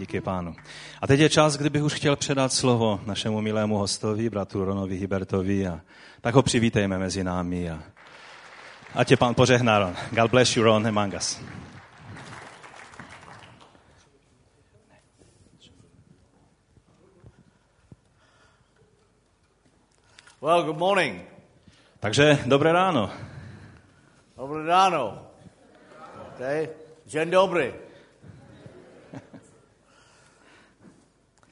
Díky pánu. A teď je čas, kdybych už chtěl předat slovo našemu milému hostovi, bratru Ronovi Hibertovi. A tak ho přivítejme mezi námi. A, a tě pán požehná, Ron. God bless you, Ron Mangas. Well, good morning. Takže dobré ráno. Dobré ráno. Okay. Dzień dobry. It's a great, always a great joy to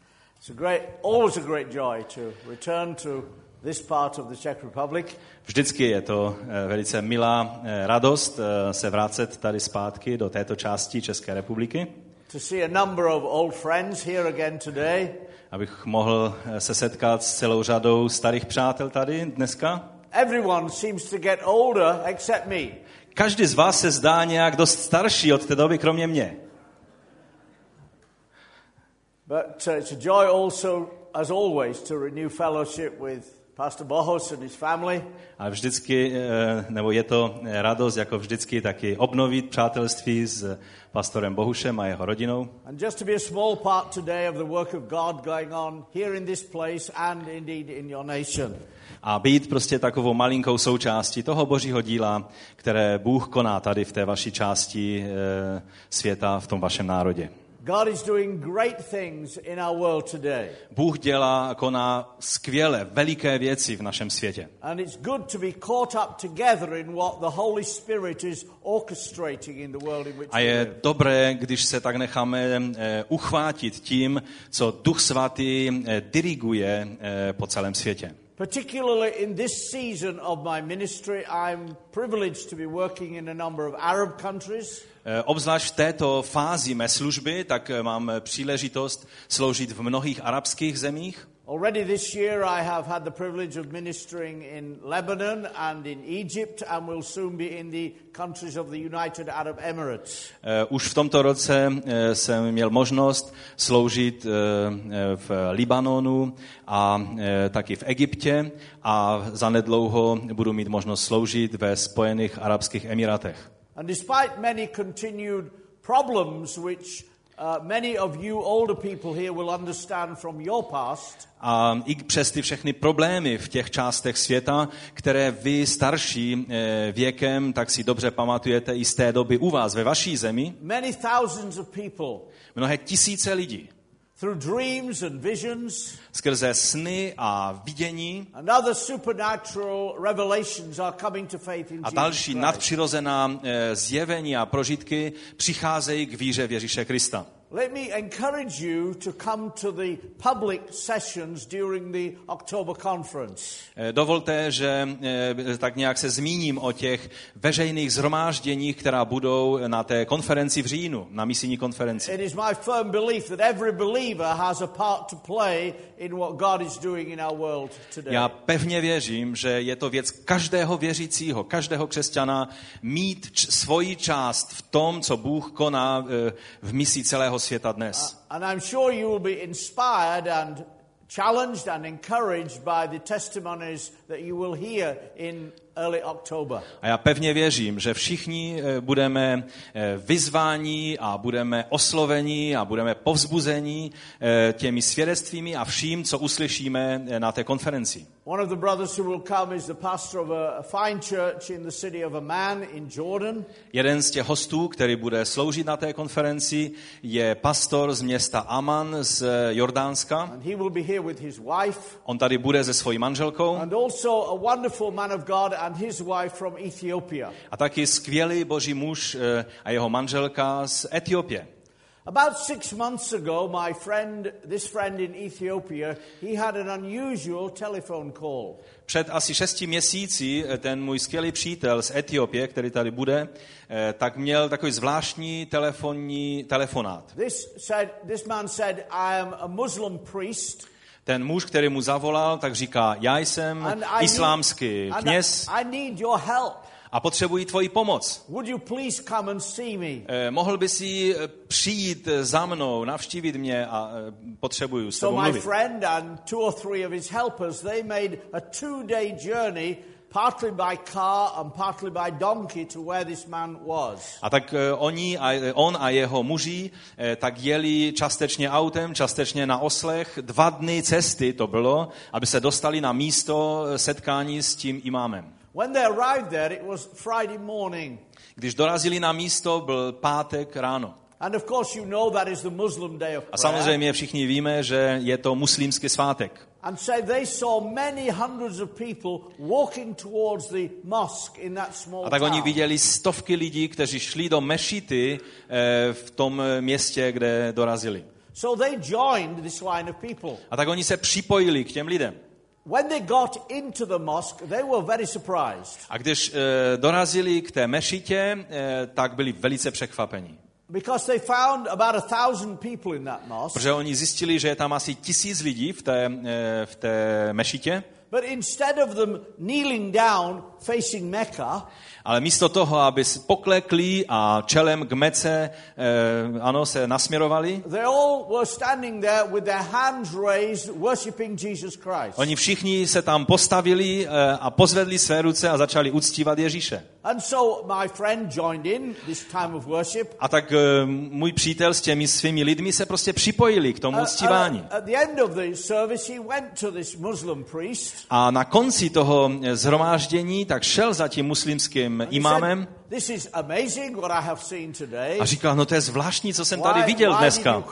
return to this part of the Czech Republic. Vždycky je to eh, velice milá eh, radost eh, se vracet tady zpátky do této části České republiky. To see a number of old friends here again today. Abych mohl se setkat s celou řadou starých přátel tady dneska. Everyone seems to get older except me. Každý z vás se zdá nějak dost starší od té doby, kromě mě. But uh, it's a joy also, as always, to renew fellowship with Pastor Bohos and his family. Ale vždycky, eh, nebo je to radost, jako vždycky, taky obnovit přátelství s pastorem Bohušem a jeho rodinou. And just to be a small part today of the work of God going on here in this place and indeed in your nation. A být prostě takovou malinkou součástí toho božího díla, které Bůh koná tady v té vaší části eh, světa, v tom vašem národě. God is doing great things in our world today. Bůh dělá, koná skvěle, veliké věci v našem světě. And it's good to be caught up together in what the Holy Spirit is orchestrating in the world in which A je dobré, když se tak necháme eh, uchvátit tím, co Duch Svatý eh, diriguje eh, po celém světě. Particularly in this season of my ministry, I'm privileged to be working in a number of Arab countries. Eh, Obzvlášť v této fázi mé služby, tak eh, mám příležitost sloužit v mnohých arabských zemích. Already this year, I have had the privilege of ministering in Lebanon and in Egypt, and will soon be in the countries of the United Arab Emirates. Eh, Už v tomto roce eh, jsem měl možnost sloužit eh, v Libanonu a taky v Egyptě a zanedlouho budu mít možnost sloužit ve Spojených Arabských Emirátech. And despite many continued problems, which uh, many of you older people here will understand from your past, A i přes ty všechny problémy v těch částech světa, které vy starší eh, věkem, tak si dobře pamatujete i z té doby u vás ve vaší zemi, many thousands of people, mnohé tisíce lidí through dreams and visions skrze sny a vidění and other supernatural revelations, are coming to faith in a další nadpřirozená eh, zjevení a prožitky přicházejí k víře v Ježíše Krista. Let me encourage you to come to the public sessions during the October conference. Eh, Dovolte, že eh, tak nějak se zmíním o těch veřejných zhromážděních, která budou na té konferenci v říjnu, na misijní konferenci. It is my firm belief that every believer has a part to play in what God is doing in our world today. Já pevně věřím, že je to věc každého věřícího, každého křesťana mít č- svoji část v tom, co Bůh koná eh, v misi celého světa dnes. Uh, and I'm sure you will be inspired and challenged and encouraged by the testimonies that you will hear in. A já pevně věřím, že všichni eh, budeme eh, vyzváni a budeme osloveni a budeme povzbuzeni eh, těmi svědectvími a vším, co uslyšíme na té konferenci. One of the brothers who will come is the pastor of a, a fine church in the city of Amman in Jordan. Jeden z těch hostů, který bude sloužit na té konferenci, je pastor z města Aman z Jordánska. And he will be here with his wife. On tady bude se svojí manželkou And also a wonderful man of God a taky skvělý boží muž eh, a jeho manželka z Etiopie. About six months ago, my friend, this friend in Ethiopia, he had an unusual telephone call. Před asi šesti měsíci eh, ten můj skvělý přítel z Etiopie, který tady bude, eh, tak měl takový zvláštní telefonní telefonát. This, said, this man said, I am a Muslim priest. Ten muž, který mu zavolal, tak říká, já jsem islámský kněz a potřebuji tvoji pomoc. Would you please come and see me? Eh, Mohl by si eh, přijít eh, za mnou, navštívit mě a eh, potřebuju s So tebou mluvit. friend a partly by car and partly by donkey to where this man was. A tak eh, oni a on a jeho muži eh, tak jeli částečně autem, částečně na oslech. Dva dny cesty to bylo, aby se dostali na místo setkání s tím imámem. When they arrived there, it was Friday morning. Když dorazili na místo, byl pátek ráno. And of course, you know that is the Muslim day of A prayer. samozřejmě všichni víme, že je to muslimský svátek. And so they saw many hundreds of people walking towards the mosque in that small A tak oni viděli stovky lidí, kteří šli do mešity eh, v tom městě, kde dorazili. So they joined this line of people. A tak oni se připojili k těm lidem. When they got into the mosque, they were very surprised A když eh, dorazili k té mešitě, eh, tak byli velice překvapení. Because they found about a thousand people in that mosque. Protože oni zjistili, že je tam asi tisíc lidí v té, eh, v té mešitě, But instead of them kneeling down facing Mecca, ale místo toho, aby poklekli a čelem k mece eh, ano, se nasměrovali, they all were standing there with their hands raised, worshipping Jesus Christ. oni všichni se tam postavili eh, a pozvedli své ruce a začali uctívat Ježíše. And so my friend joined in this time of worship. A tak eh, můj přítel s těmi svými lidmi se prostě připojili k tomu Uh, uctívání. uh, at the end of the service, he went to this Muslim priest. A na konci toho eh, zhromáždění tak šel za tím muslimským imámem said, This is amazing what I have seen today. a říkal, no to je zvláštní, co jsem tady viděl dneska.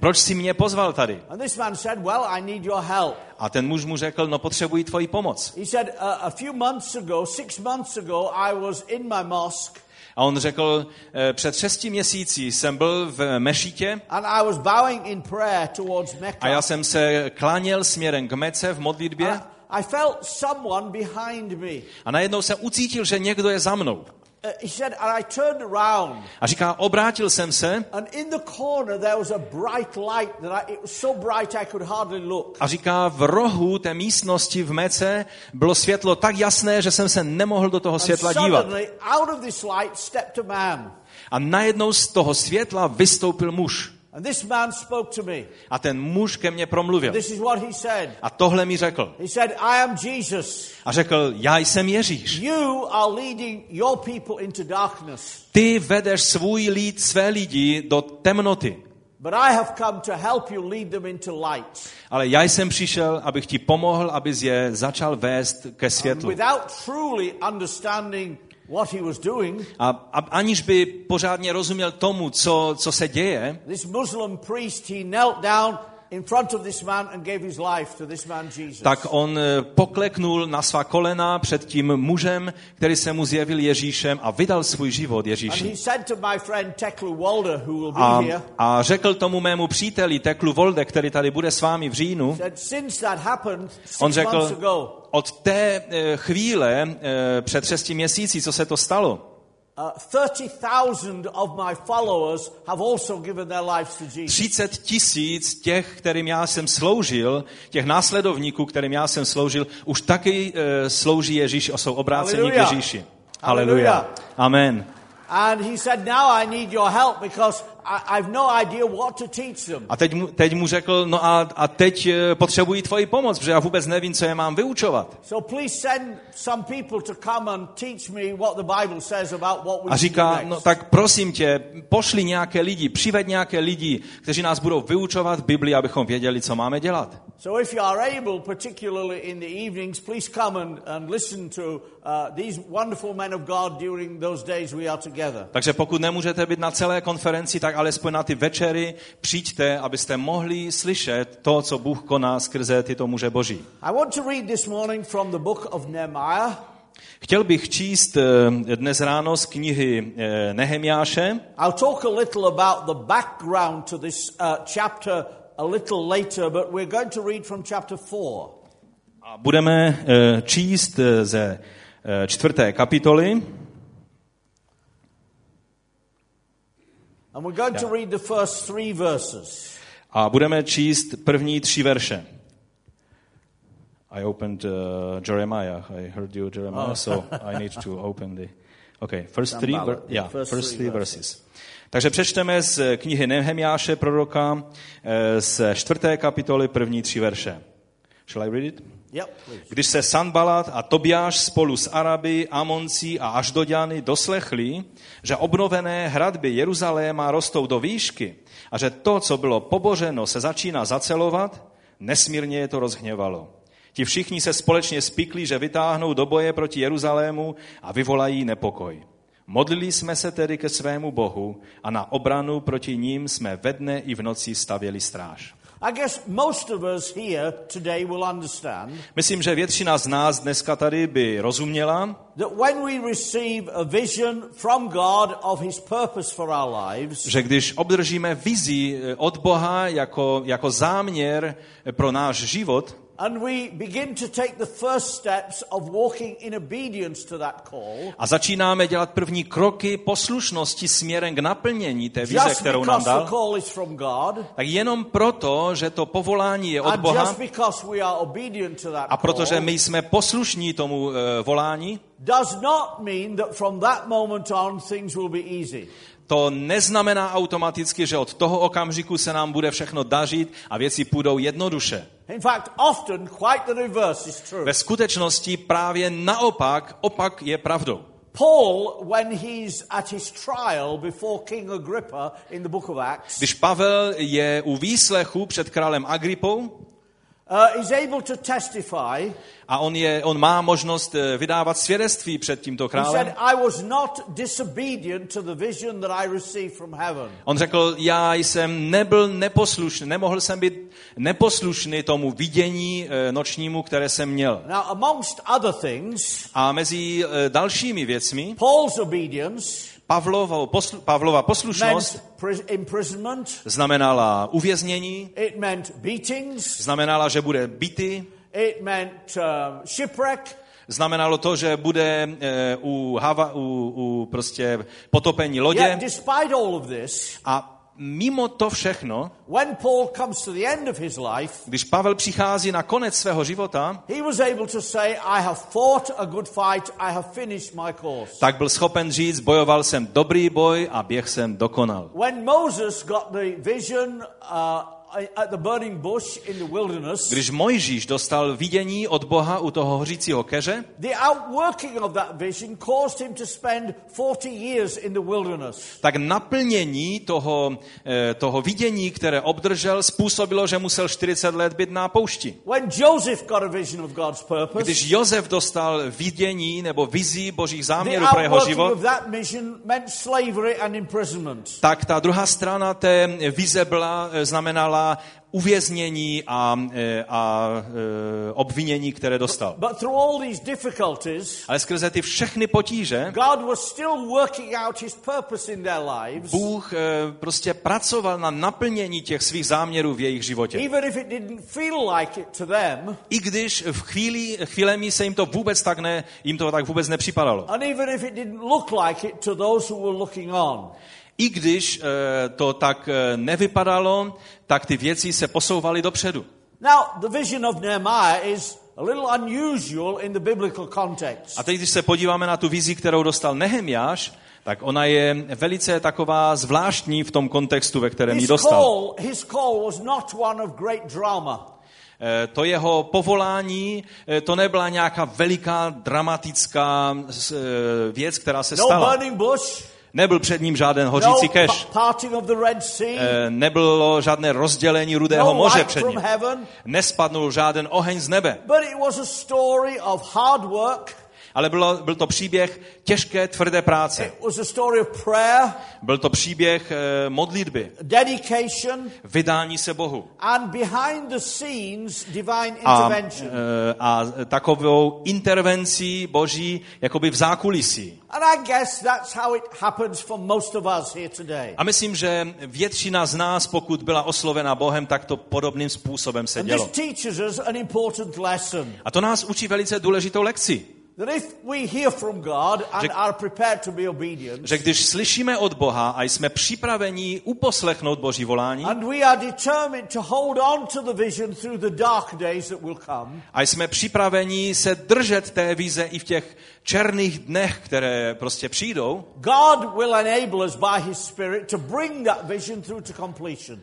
Proč jsi mě pozval tady? And this man said, Well, I need your help. A ten muž mu řekl, no potřebuji tvoji pomoc. He said, A few months ago, six months ago, I was in my mosque A on řekl, "Eh, před šesti měsíci jsem byl v mešitě and I was bowing in prayer towards a já jsem se kláněl směrem k mece v modlitbě I, I felt someone behind me. a najednou jsem ucítil, že někdo je za mnou. Uh, he said, and I turned around, A říká, obrátil jsem se and in the corner there was a bright light that I, it was so bright I could hardly look. a říká, v rohu té místnosti v mece bylo světlo tak jasné, že jsem se nemohl do toho And světla dívat. suddenly, out of this light stepped a man. A najednou z toho světla vystoupil muž. And this man spoke to me. A ten muž ke mně promluvil. This is what he said. A tohle mi řekl. He said, I am Jesus. A řekl, já jsem Ježíš. You are leading your people into darkness. Ty vedeš svůj lid, své lidi do temnoty. But I have come to help you lead them into light. Ale já jsem přišel, abych ti pomohl, abys je začal vést ke And světlu. without truly understanding what he was doing, A, a aniž by pořádně rozuměl tomu, co, co se děje, this Muslim priest, he knelt down in front of this man and gave his life to this man Jesus. tak on eh, pokleknul na svá kolena před tím mužem, který se mu zjevil Ježíšem a vydal svůj život And he Ježíši. said to my friend Teklu Walder, who will be A, here, a řekl tomu mému příteli Teklu Volde, který tady bude s vámi v říjnu, said, since that happened six on řekl, od té eh, chvíle, eh, před šesti měsíci, co se to stalo, uh, 30,000 of my followers have also given their lives to Jesus. 30 tisíc těch, kterým já jsem sloužil, těch následovníků, kterým já jsem sloužil, už taky eh, slouží Ježíš a jsou obráceni k. Ježíši. Haleluja. Amen. And he said, now I need your help because No idea what to teach them. A teď mu, teď mu řekl, no a, a teď eh, potřebuji tvoji pomoc, protože já vůbec nevím, co je mám vyučovat. So please send some people to come and teach me what the Bible says about what we A říká, no tak prosím tě, pošli nějaké lidi, přived nějaké lidi, kteří nás budou vyučovat Bibli, abychom věděli, co máme dělat. So if you are able, particularly in the evenings, please come and, and listen to uh. Takže pokud nemůžete být na celé konferenci, tak alespoň na ty večery přijďte, abyste mohli slyšet to, co Bůh koná skrze tyto muže boží. I want to read this morning from the book of Nehemiah. Chtěl bych číst eh, dnes ráno z knihy eh, Nehemiáše. I'll talk a little about the background to this uh, chapter a little later, but we're going to read from chapter 4. A budeme eh, číst ze čtvrté kapitoly. And we're going to read the first three verses. A budeme číst první tři verše. I opened uh, Jeremiah. I heard you, Jeremiah, Oh. so I need to open the... Okay, first three, ver- yeah, first three verses. Takže přečteme z knihy Nehemiáše proroka eh, z čtvrté kapitoly první tři verše. Shall I read it? Když se Sanbalat a Tobiáš spolu s Araby, Amonci a Aždoďany doslechli, že obnovené hradby Jeruzaléma rostou do výšky a že to, co bylo pobořeno, se začíná zacelovat, nesmírně je to rozhněvalo. Ti všichni se společně spikli, že vytáhnou do boje proti Jeruzalému a vyvolají nepokoj. Modlili jsme se tedy ke svému Bohu a na obranu proti ním jsme ve dne i v noci stavěli stráž. I guess most of us here today will understand Myslím, že většina z nás dneska tady by rozuměla, that when we receive a vision from God of His purpose for our lives, že když obdržíme vizi eh, od Boha jako, jako záměr eh, pro náš život and we begin to take the first steps of walking in obedience to that call, a začínáme dělat první kroky poslušnosti směrem k naplnění té vize, kterou nám because the dal, call is from God, tak jenom proto, že to povolání je od and Boha. just because we are obedient to that a protože my jsme poslušní tomu eh, volání, to neznamená automaticky, že od toho okamžiku se nám bude všechno dařit a věci půjdou jednoduše. In fact, often quite the reverse is true. Ve skutečnosti právě naopak, opak je pravdou. Paul, when he's at his trial before King Agrippa in the book of Acts, Když Pavel je u výslechu před králem Agripou uh, is able to testify. a on, je, on má možnost eh, vydávat svědectví před tímto He králem, said, I was not disobedient to the vision that I received from heaven. on řekl, já jsem nebyl neposlušný, nemohl jsem být neposlušný tomu vidění eh, nočnímu, které jsem měl. Now, amongst other things, A mezi eh, dalšími věcmi, Paul's obedience Pavlova, poslu, Pavlova poslušnost znamenala uvěznění, znamenala, že bude bity, shipwreck, znamenalo to, že bude eh, u, hava, u, u prostě potopení lodě. A mimo to všechno, when Paul comes to the end of his life, když Pavel přichází na konec svého života, he was able to say, I have fought a good fight, I have finished my course. tak byl schopen říct, bojoval jsem dobrý boj a běh jsem dokonal. When Moses got the vision uh, Když Mojžíš dostal vidění od Boha u toho hořícího keře, the outworking of that vision caused him to spend 40 years in the wilderness. tak naplnění toho, eh, toho vidění, které obdržel, způsobilo, že musel 40 let být na poušti. When Joseph got a vision of God's purpose, Když Josef dostal vidění nebo vizí božích záměrů pro jeho život, tak ta druhá strana té vize byla, eh, znamenala uvěznění a, eh, a eh, obvinění, které dostal. But through all these difficulties, Ale skrze ty všechny potíže God was still working out his purpose in their lives, Bůh eh, prostě pracoval na naplnění těch svých záměrů v jejich životě. even if it didn't feel like it to them, I když v chvíli, chvílemi se jim to vůbec tak ne, jim to tak vůbec nepřipadalo. I když eh, to tak eh, nevypadalo, tak ty věci se posouvaly dopředu. Now, the vision of Nehemiah is a little unusual in the biblical context. A teď, když se podíváme na tu vizi, kterou dostal Nehemiáš, tak ona je velice taková zvláštní v tom kontextu, ve kterém ji dostal. call, his call was not one of great drama. To jeho povolání, eh, to nebyla nějaká veliká dramatická věc, která se No stala. Nebyl před ním žádný no hořící pa- keš. Eh, Nebylo žádné rozdělení rudého no moře před ním. Nespadnul žádný oheň z nebe. Ale bylo, byl to příběh těžké, tvrdé práce. Byl to příběh eh, modlitby, vydání se Bohu. A, eh, a takovou intervencí Boží jakoby v zákulisí. A myslím, že většina z nás, pokud byla oslovena Bohem, tak to podobným způsobem se dělo. A to nás učí velice důležitou lekci. That if we hear from God and Že- are prepared to be obedient, Že když slyšíme od Boha a jsme připraveni uposlechnout Boží volání a jsme připraveni se držet té vize i v těch černých dnech, které prostě přijdou,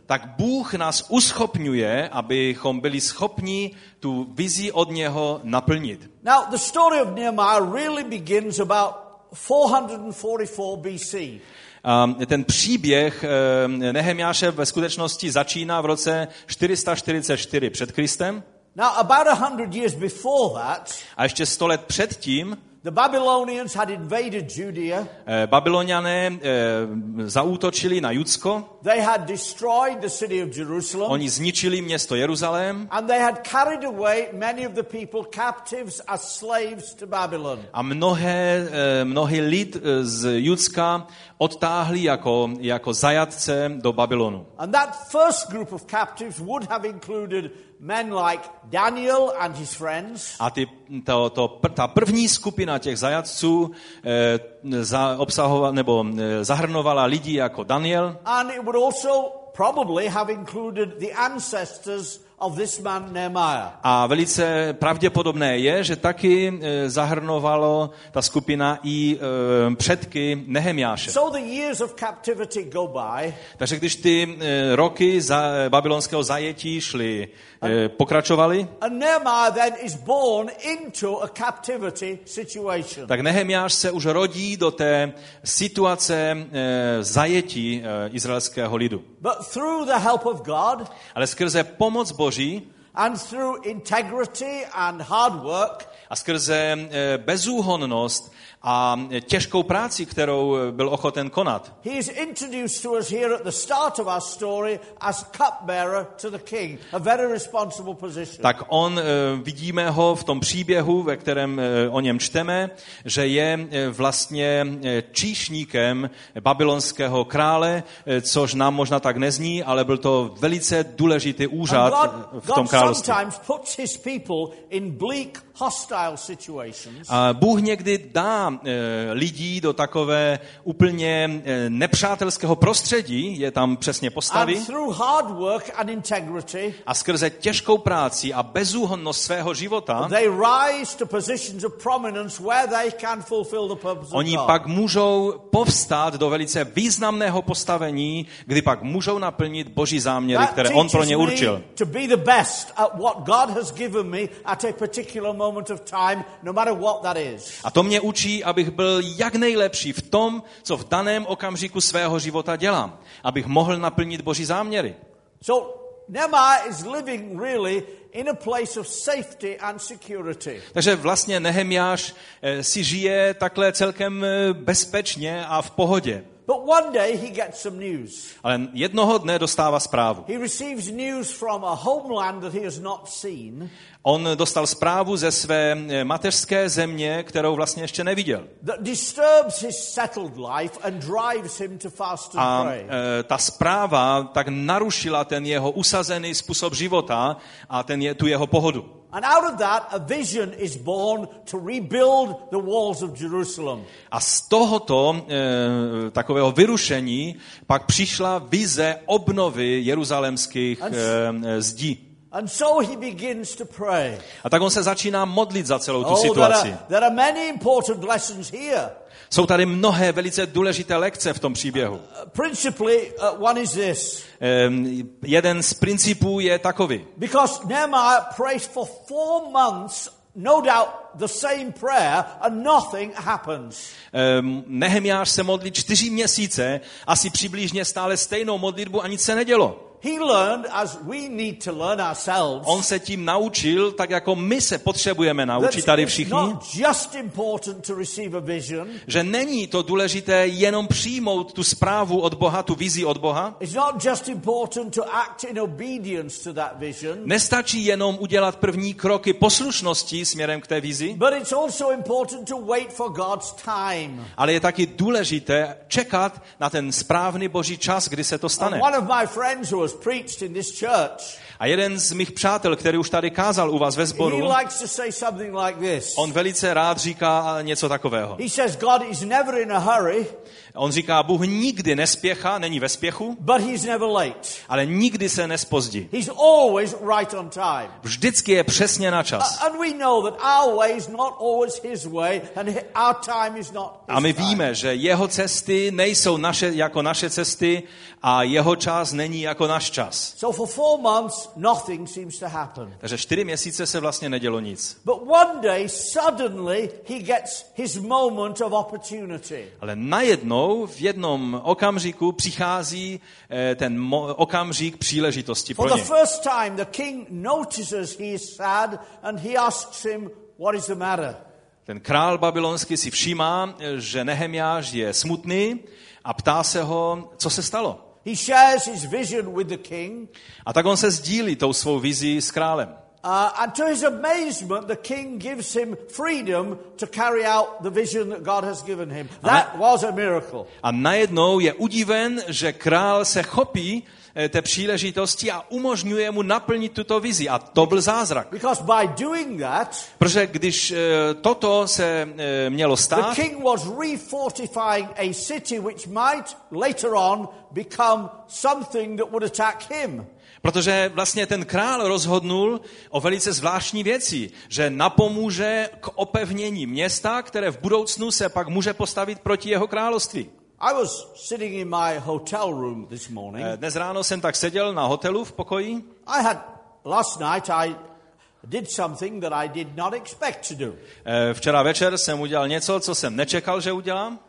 tak Bůh nás uschopňuje, abychom byli schopni tu vizi od něho naplnit. Now, the story of Nehemiah really begins about 444 BC. A ten příběh eh, Nehemiáše ve skutečnosti začíná v roce 444 před Kristem Now, about a hundred years before that, a ještě sto let předtím the Babylonians had invaded Judea. eh, Babyloniané eh, zaútočili na Judsko, They had destroyed the city of Jerusalem. oni zničili město Jeruzalém And they had carried away many of the people captives as slaves to Babylon. a mnohé, eh, mnohý lid z Judska odtáhli jako, jako zajatce do Babylonu. And that first group of captives would have included men like Daniel and his friends, A ty, to, to, ta první skupina těch zajatců eh, za, obsahovala, nebo eh, zahrnovala lidi jako Daniel. And it would also probably have included the ancestors of this man Nehemiah. a velice pravděpodobné je, že taky eh, zahrnovalo ta skupina i eh, předky Nehemiáše. Takže když ty eh, roky za, babylonského zajetí šly, pokračovaly, tak Nehemiáš se už rodí do té situace zajetí izraelského lidu. Ale skrze pomoc Boží and through integrity and hard work, a skrze eh, bezúhonnost a těžkou práci, kterou eh, byl ochoten konat, tak on, eh, vidíme ho v tom příběhu, ve kterém o něm čteme, že je vlastně číšníkem babylonského krále, což nám možná tak nezní, ale byl to velice důležitý úřad v tom království. A Bůh někdy dá eh, lidí do takové úplně eh, nepřátelského prostředí, je tam přesně postaví, integrity, a skrze těžkou práci a bezúhonnost svého života, oni pak můžou povstát do velice významného postavení, kdy pak můžou naplnit boží záměry, které on pro ně určil. to be the best at what God has given me at a particular moment of time, no matter what that is. A to mě učí, abych byl jak nejlepší v tom, co v daném okamžiku svého života dělám. Abych mohl naplnit boží záměry. So Nehemiah is living really in a place of safety and security. Takže vlastně Nehemiáš eh, si žije takhle celkem eh, bezpečně a v pohodě. But one day he gets some news. Ale jednoho dne dostává zprávu. He receives news from a homeland that he has not seen On dostal zprávu ze své eh, mateřské země, kterou vlastně ještě neviděl. that disturbs his settled life and drives him to fast and A pray. e, ta zpráva tak narušila ten jeho usazený způsob života a ten je, tu jeho pohodu. And out of that, a vision is born to rebuild the walls of Jerusalem. A z tohoto e, takového vyrušení pak přišla vize obnovy jeruzalemských e, zdí. And so he begins to pray. A tak on se začíná modlit za celou tu Oh, there situaci. are, there are many important lessons here. Jsou tady mnohé velice důležité lekce v tom příběhu. Principally, uh, one is this. E, jeden z principů je takový. Because Nehemiah prays for four months, no doubt the same prayer, and nothing happens. Ehm, Nehemiáš se modlí čtyři měsíce, asi přibližně stále stejnou modlitbu a nic se nedělo. He learned, as we need to learn ourselves, On se tím naučil, tak jako my se potřebujeme naučit tady všichni, not just important to receive a vision, že není to důležité jenom přijmout tu zprávu od Boha, tu vizi od Boha. it's not just important to act in obedience to that vision, Nestačí jenom udělat první kroky poslušnosti směrem k té vizi, but it's also important to wait for God's time. ale je taky důležité čekat na ten správný boží čas, kdy se to stane. A jeden z mých přátel, který už tady kázal u vás ve sboru, on velice rád říká něco takového. On říká, Bůh nikdy nespěchá, není ve spěchu, but he's never late. ale nikdy se nespozdí. He's always right on time. Vždycky je přesně na čas. And we know that our way is not always his way, and hi- our time is not his A my time. víme, že jeho cesty nejsou naše, jako naše cesty a jeho čas není jako náš čas. So for four months, nothing seems to happen. Takže čtyři měsíce se vlastně nedělo nic. But one day, suddenly, he gets his moment of opportunity. Ale najednou v jednom okamžiku přichází eh, ten okamžik příležitosti pro the ně. first time, the king notices he is sad, and he asks him, What is the matter? Ten král babylonský si všímá, eh, že Nehemiáš je smutný a ptá se ho, co se stalo. He shares his vision with the king, A tak on se sdílí tou svou vizí s králem. Uh, and to his amazement, the king gives him freedom to carry out the vision that God has given him. That was a miracle. A najednou je udiven, že král se chopí té příležitosti a umožňuje mu naplnit tuto vizi. A to byl zázrak. Because by doing that, Protože když eh, toto se eh, mělo the stát, king was refortifying a city which might later on become something that would attack him. protože vlastně ten král rozhodnul o velice zvláštní věci, že napomůže k opevnění města, které v budoucnu se pak může postavit proti jeho království. I was sitting in my hotel room this morning. Eh, Dnes ráno jsem tak seděl na hotelu v pokoji I had last night I did something that I did not expect to do. Eh, Včera večer jsem udělal něco, co jsem nečekal, že udělám.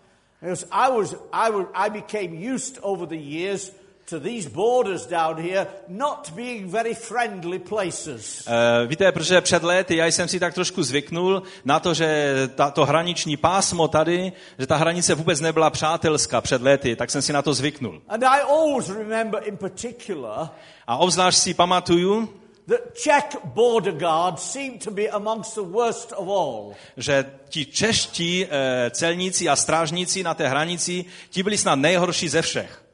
I was I was I became used over the years to these borders down here not being very friendly places. Eh, Víte, protože před léty já jsem si tak trošku zvyknul na to, že ta, to hraniční pásmo tady, že ta hranice vůbec nebyla přátelská před léty, tak jsem si na to zvyknul. And I always remember in particular A obzvlášť si pamatuju, that Czech border guards seem to be amongst the worst of all. že ti čeští eh, celníci a strážníci na té hranici, ti byli snad nejhorší ze všech.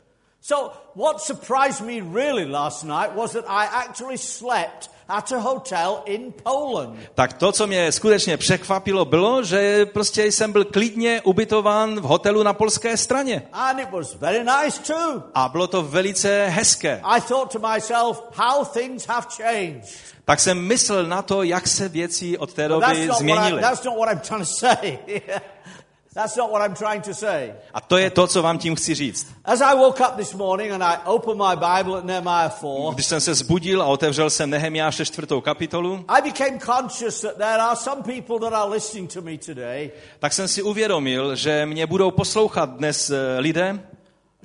So what surprised me really last night was that I actually slept at a hotel in Poland. Tak to, co mě skutečně překvapilo, bylo, že prostě jsem byl klidně ubytován v hotelu na polské straně. And it was very nice too. A bylo to velice hezké. I thought to myself, how things have changed. Tak jsem myslel na to, jak se věci od té doby změnily. that's not what I'm trying to say. A to je to, co vám tím chci říct. As I woke up this morning and I opened my Bible at Nehemiah 4, Když jsem se zbudil a otevřel jsem Nehemiáše čtvrtou kapitolu, I became conscious that there are some people that are listening to me today tak jsem si uvědomil, že mě budou poslouchat dnes eh, lidé,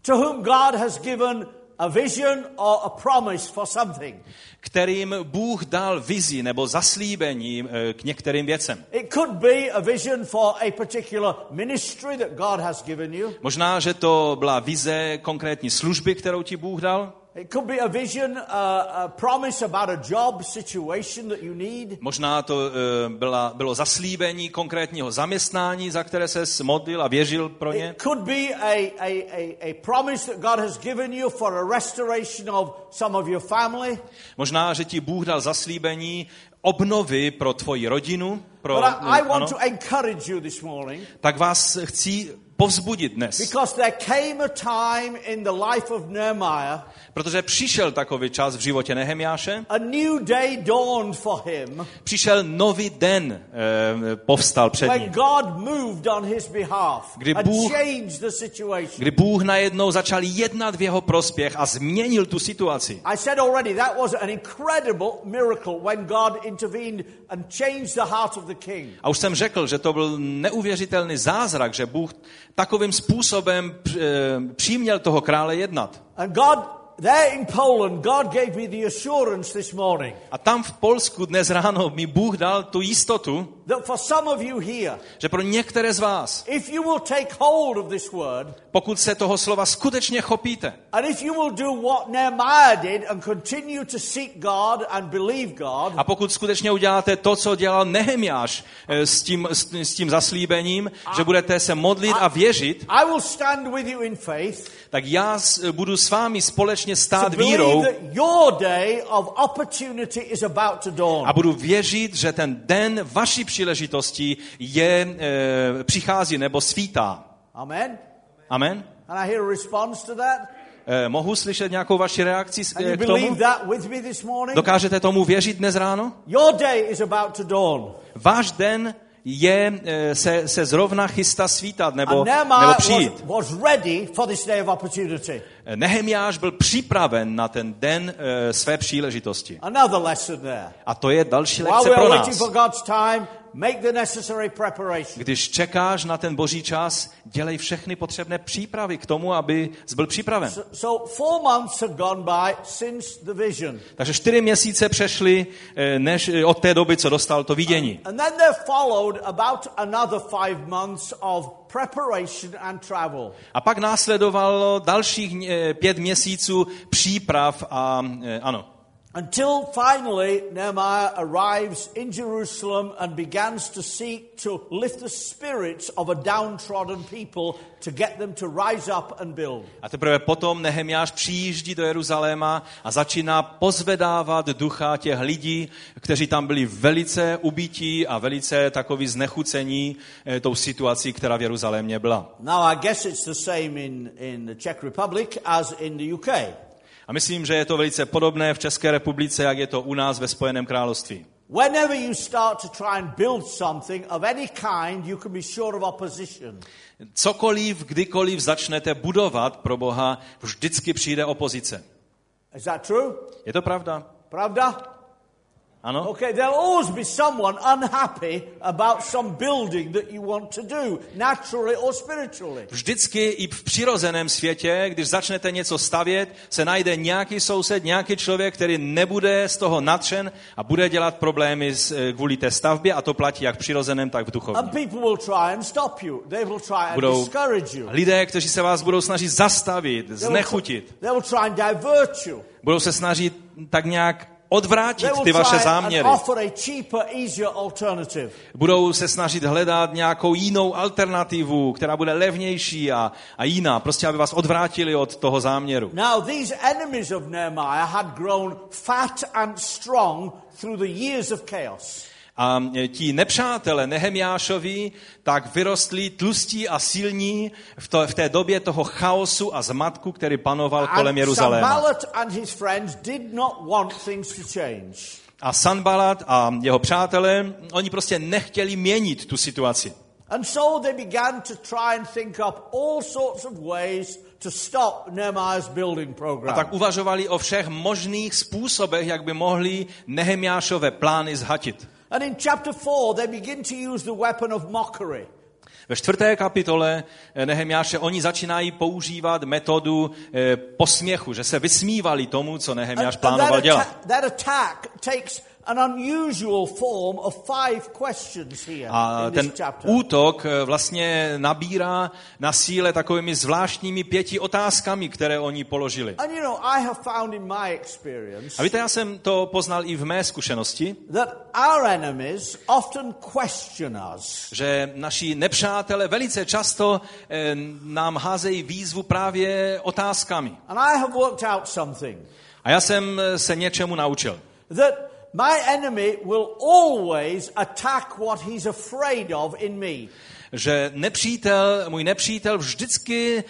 to whom God has given a vision or a promise for something. kterým Bůh dal vizi nebo zaslíbení eh, k některým věcem. It could be a vision for a particular ministry that God has given you. Možná, že to byla vize konkrétní služby, kterou ti Bůh dal. It could be a vision, uh, a promise about a job situation that you need. Možná to eh, byla, bylo zaslíbení konkrétního zaměstnání, za které se modlil a věřil pro ně. It could be a, a, a, a promise that God has given you for a restoration of some of your family. Možná, že ti Bůh dal zaslíbení obnovy pro tvoji rodinu. Pro, But I, I want ano. to encourage you this morning Tak vás chci povzbudit dnes, protože přišel takový čas v životě Nehemiáše, přišel nový den, eh, povstal před ním, Kdy Bůh- kdy Bůh najednou začal jednat v jeho prospěch a změnil tu situaci. A už jsem řekl, že to byl neuvěřitelný zázrak, že Bůh takovým způsobem eh, příměl toho krále jednat. And God, there in Poland, God gave me the assurance this morning A tam v Polsku dnes ráno mi Bůh dal tu jistotu, that for some of you here, že pro některé z vás, if you will take hold of this word, pokud se toho slova skutečně chopíte and if you will do what Nehemiah did and continue to seek God and believe God, a pokud skutečně uděláte to, co dělal Nehemiáš eh, s tím, s, s tím zaslíbením, že budete se modlit a věřit, I will stand with you in faith tak já budu s vámi společně stát vírou that your day of opportunity is about to dawn. a budu věřit, že ten den vaší příležitosti je, e, přichází nebo svítá. Amen. Amen? And I hear a response to that. Eh, mohu slyšet nějakou vaši reakci eh, k tomu? that with me this morning? Dokážete tomu věřit dnes ráno? Your day is about to dawn. Váš den je, eh, se, se zrovna chystá svítat nebo, nebo přijít. was ready for this day of opportunity. Nehemiáš byl připraven na ten den eh, své příležitosti. Another lesson there. A to je další lekce pro nás. Make the necessary preparation. Když čekáš na ten boží čas, dělej všechny potřebné přípravy k tomu, aby jsi byl připraven. So, so four months have gone by since the vision. Takže čtyři měsíce přešly eh, než, eh, od té doby, co dostal to vidění. And then there followed about another five months of preparation and travel. A pak následovalo dalších eh, pět měsíců příprav a ano. Until finally Nehemiah arrives in Jerusalem and begins to seek to lift the spirits of a downtrodden people to get them to rise up and build. A teprve potom Nehemiáš přijíždí do Jeruzaléma a začíná pozvedávat ducha těch lidí, kteří tam byli velice ubití a velice takový znechucení eh, tou situací, která v Jeruzalémě byla. Now I guess it's the same in, in the Czech Republic as in the UK. A myslím, že je to velice podobné v České republice, jak je to u nás ve Spojeném království. Whenever you start to try and build something of any kind, you can be sure of opposition. Cokoliv, kdykoliv začnete budovat pro Boha, vždycky přijde opozice. Is that true? Je to pravda? Pravda? Ano? Okay, there'll always be someone unhappy about some building that you want to do, naturally or spiritually. Vždycky i v přirozeném světě, když začnete něco stavět, se najde nějaký soused, nějaký člověk, který nebude z toho natřen a bude dělat problémy s, eh, kvůli té stavbě a to platí jak v přirozeném, tak v And duchovním. people will try and stop you. They will try and Budou discourage you. lidé, kteří se vás budou snažit zastavit, znechutit. they will try and divert you. Budou se snažit tak nějak odvrátit ty vaše záměry. Budou se snažit hledat nějakou jinou alternativu, která bude levnější a, a jiná, prostě aby vás odvrátili od toho záměru. Now, these enemies of Nehemiah had grown fat and strong through the years of chaos. A e, ti nepřátelé Nehemiášovi tak vyrostli tlustí a silní v, to, v té době toho chaosu a zmatku, který panoval kolem Jeruzaléma. A Sanbalat a jeho přátelé, oni prostě nechtěli měnit tu situaci. And so they began to try and think up all sorts of ways to stop Nehemiah's building A program. tak uvažovali o všech možných způsobech, jak by mohli Nehemiášové plány zhatit. And in chapter 4, they begin to use the weapon of mockery. Ve čtvrté kapitole eh, Nehemiáše oni začínají používat metodu eh, posměchu, že se vysmívali tomu, co Nehemiáš plánoval dělat. An unusual form of five questions here A in ten this chapter. útok eh, vlastně nabírá na síle takovými zvláštními pěti otázkami, které oni položili. And you know, I have found in my experience A víte, já jsem to poznal i v mé zkušenosti, that our enemies often question us. že naši nepřátelé velice často eh, nám házejí výzvu právě otázkami. And I have worked out something A já jsem eh, se něčemu naučil. that my enemy will always attack what he's afraid of in me. že nepřítel, můj nepřítel vždycky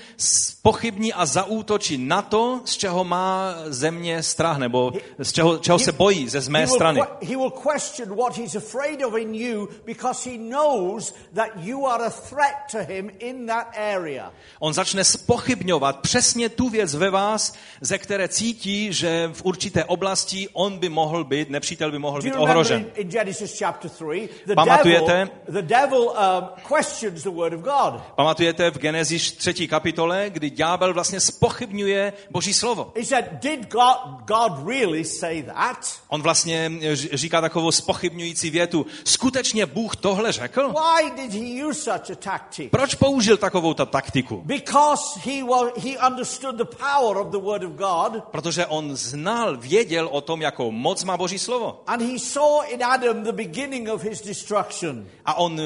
pochybní a zaútočí na to, z čeho má země strach, nebo z čeho, čeho se bojí ze z mé strany. On začne spochybňovat přesně tu věc ve vás, ze které cítí, že v určité oblasti on by mohl být, nepřítel by mohl být ohrožen. in, in Genesis chapter 3, the Pamatujete? Pamatujete v Genesis 3. kapitole, kdy ďábel vlastně spochybňuje Boží slovo. He said, Did God, God really say that? On vlastně ř- říká takovou spochybňující větu. Skutečně Bůh tohle řekl? Why did he use such a tactic? Proč použil takovou ta taktiku? Because he, was, he understood the power of the word of God, Protože on znal, věděl o tom, jakou moc má Boží slovo. and he saw in Adam the beginning of his destruction. A on eh,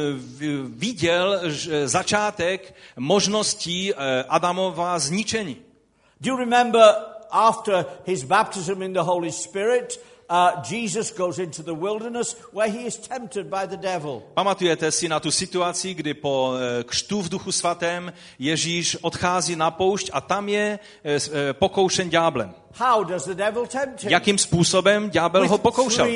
viděl že začátek možností eh, Adamova zničení. Do you remember after his baptism in the Holy Spirit, uh, Jesus goes into the wilderness where he is tempted by the devil. Pamatujete si na tu situaci, kdy po eh, křtu v duchu svatém Ježíš odchází na poušť a tam je eh, eh, pokoušen ďáblem. How does the devil tempt him? Jakým způsobem ďábel ho pokoušel?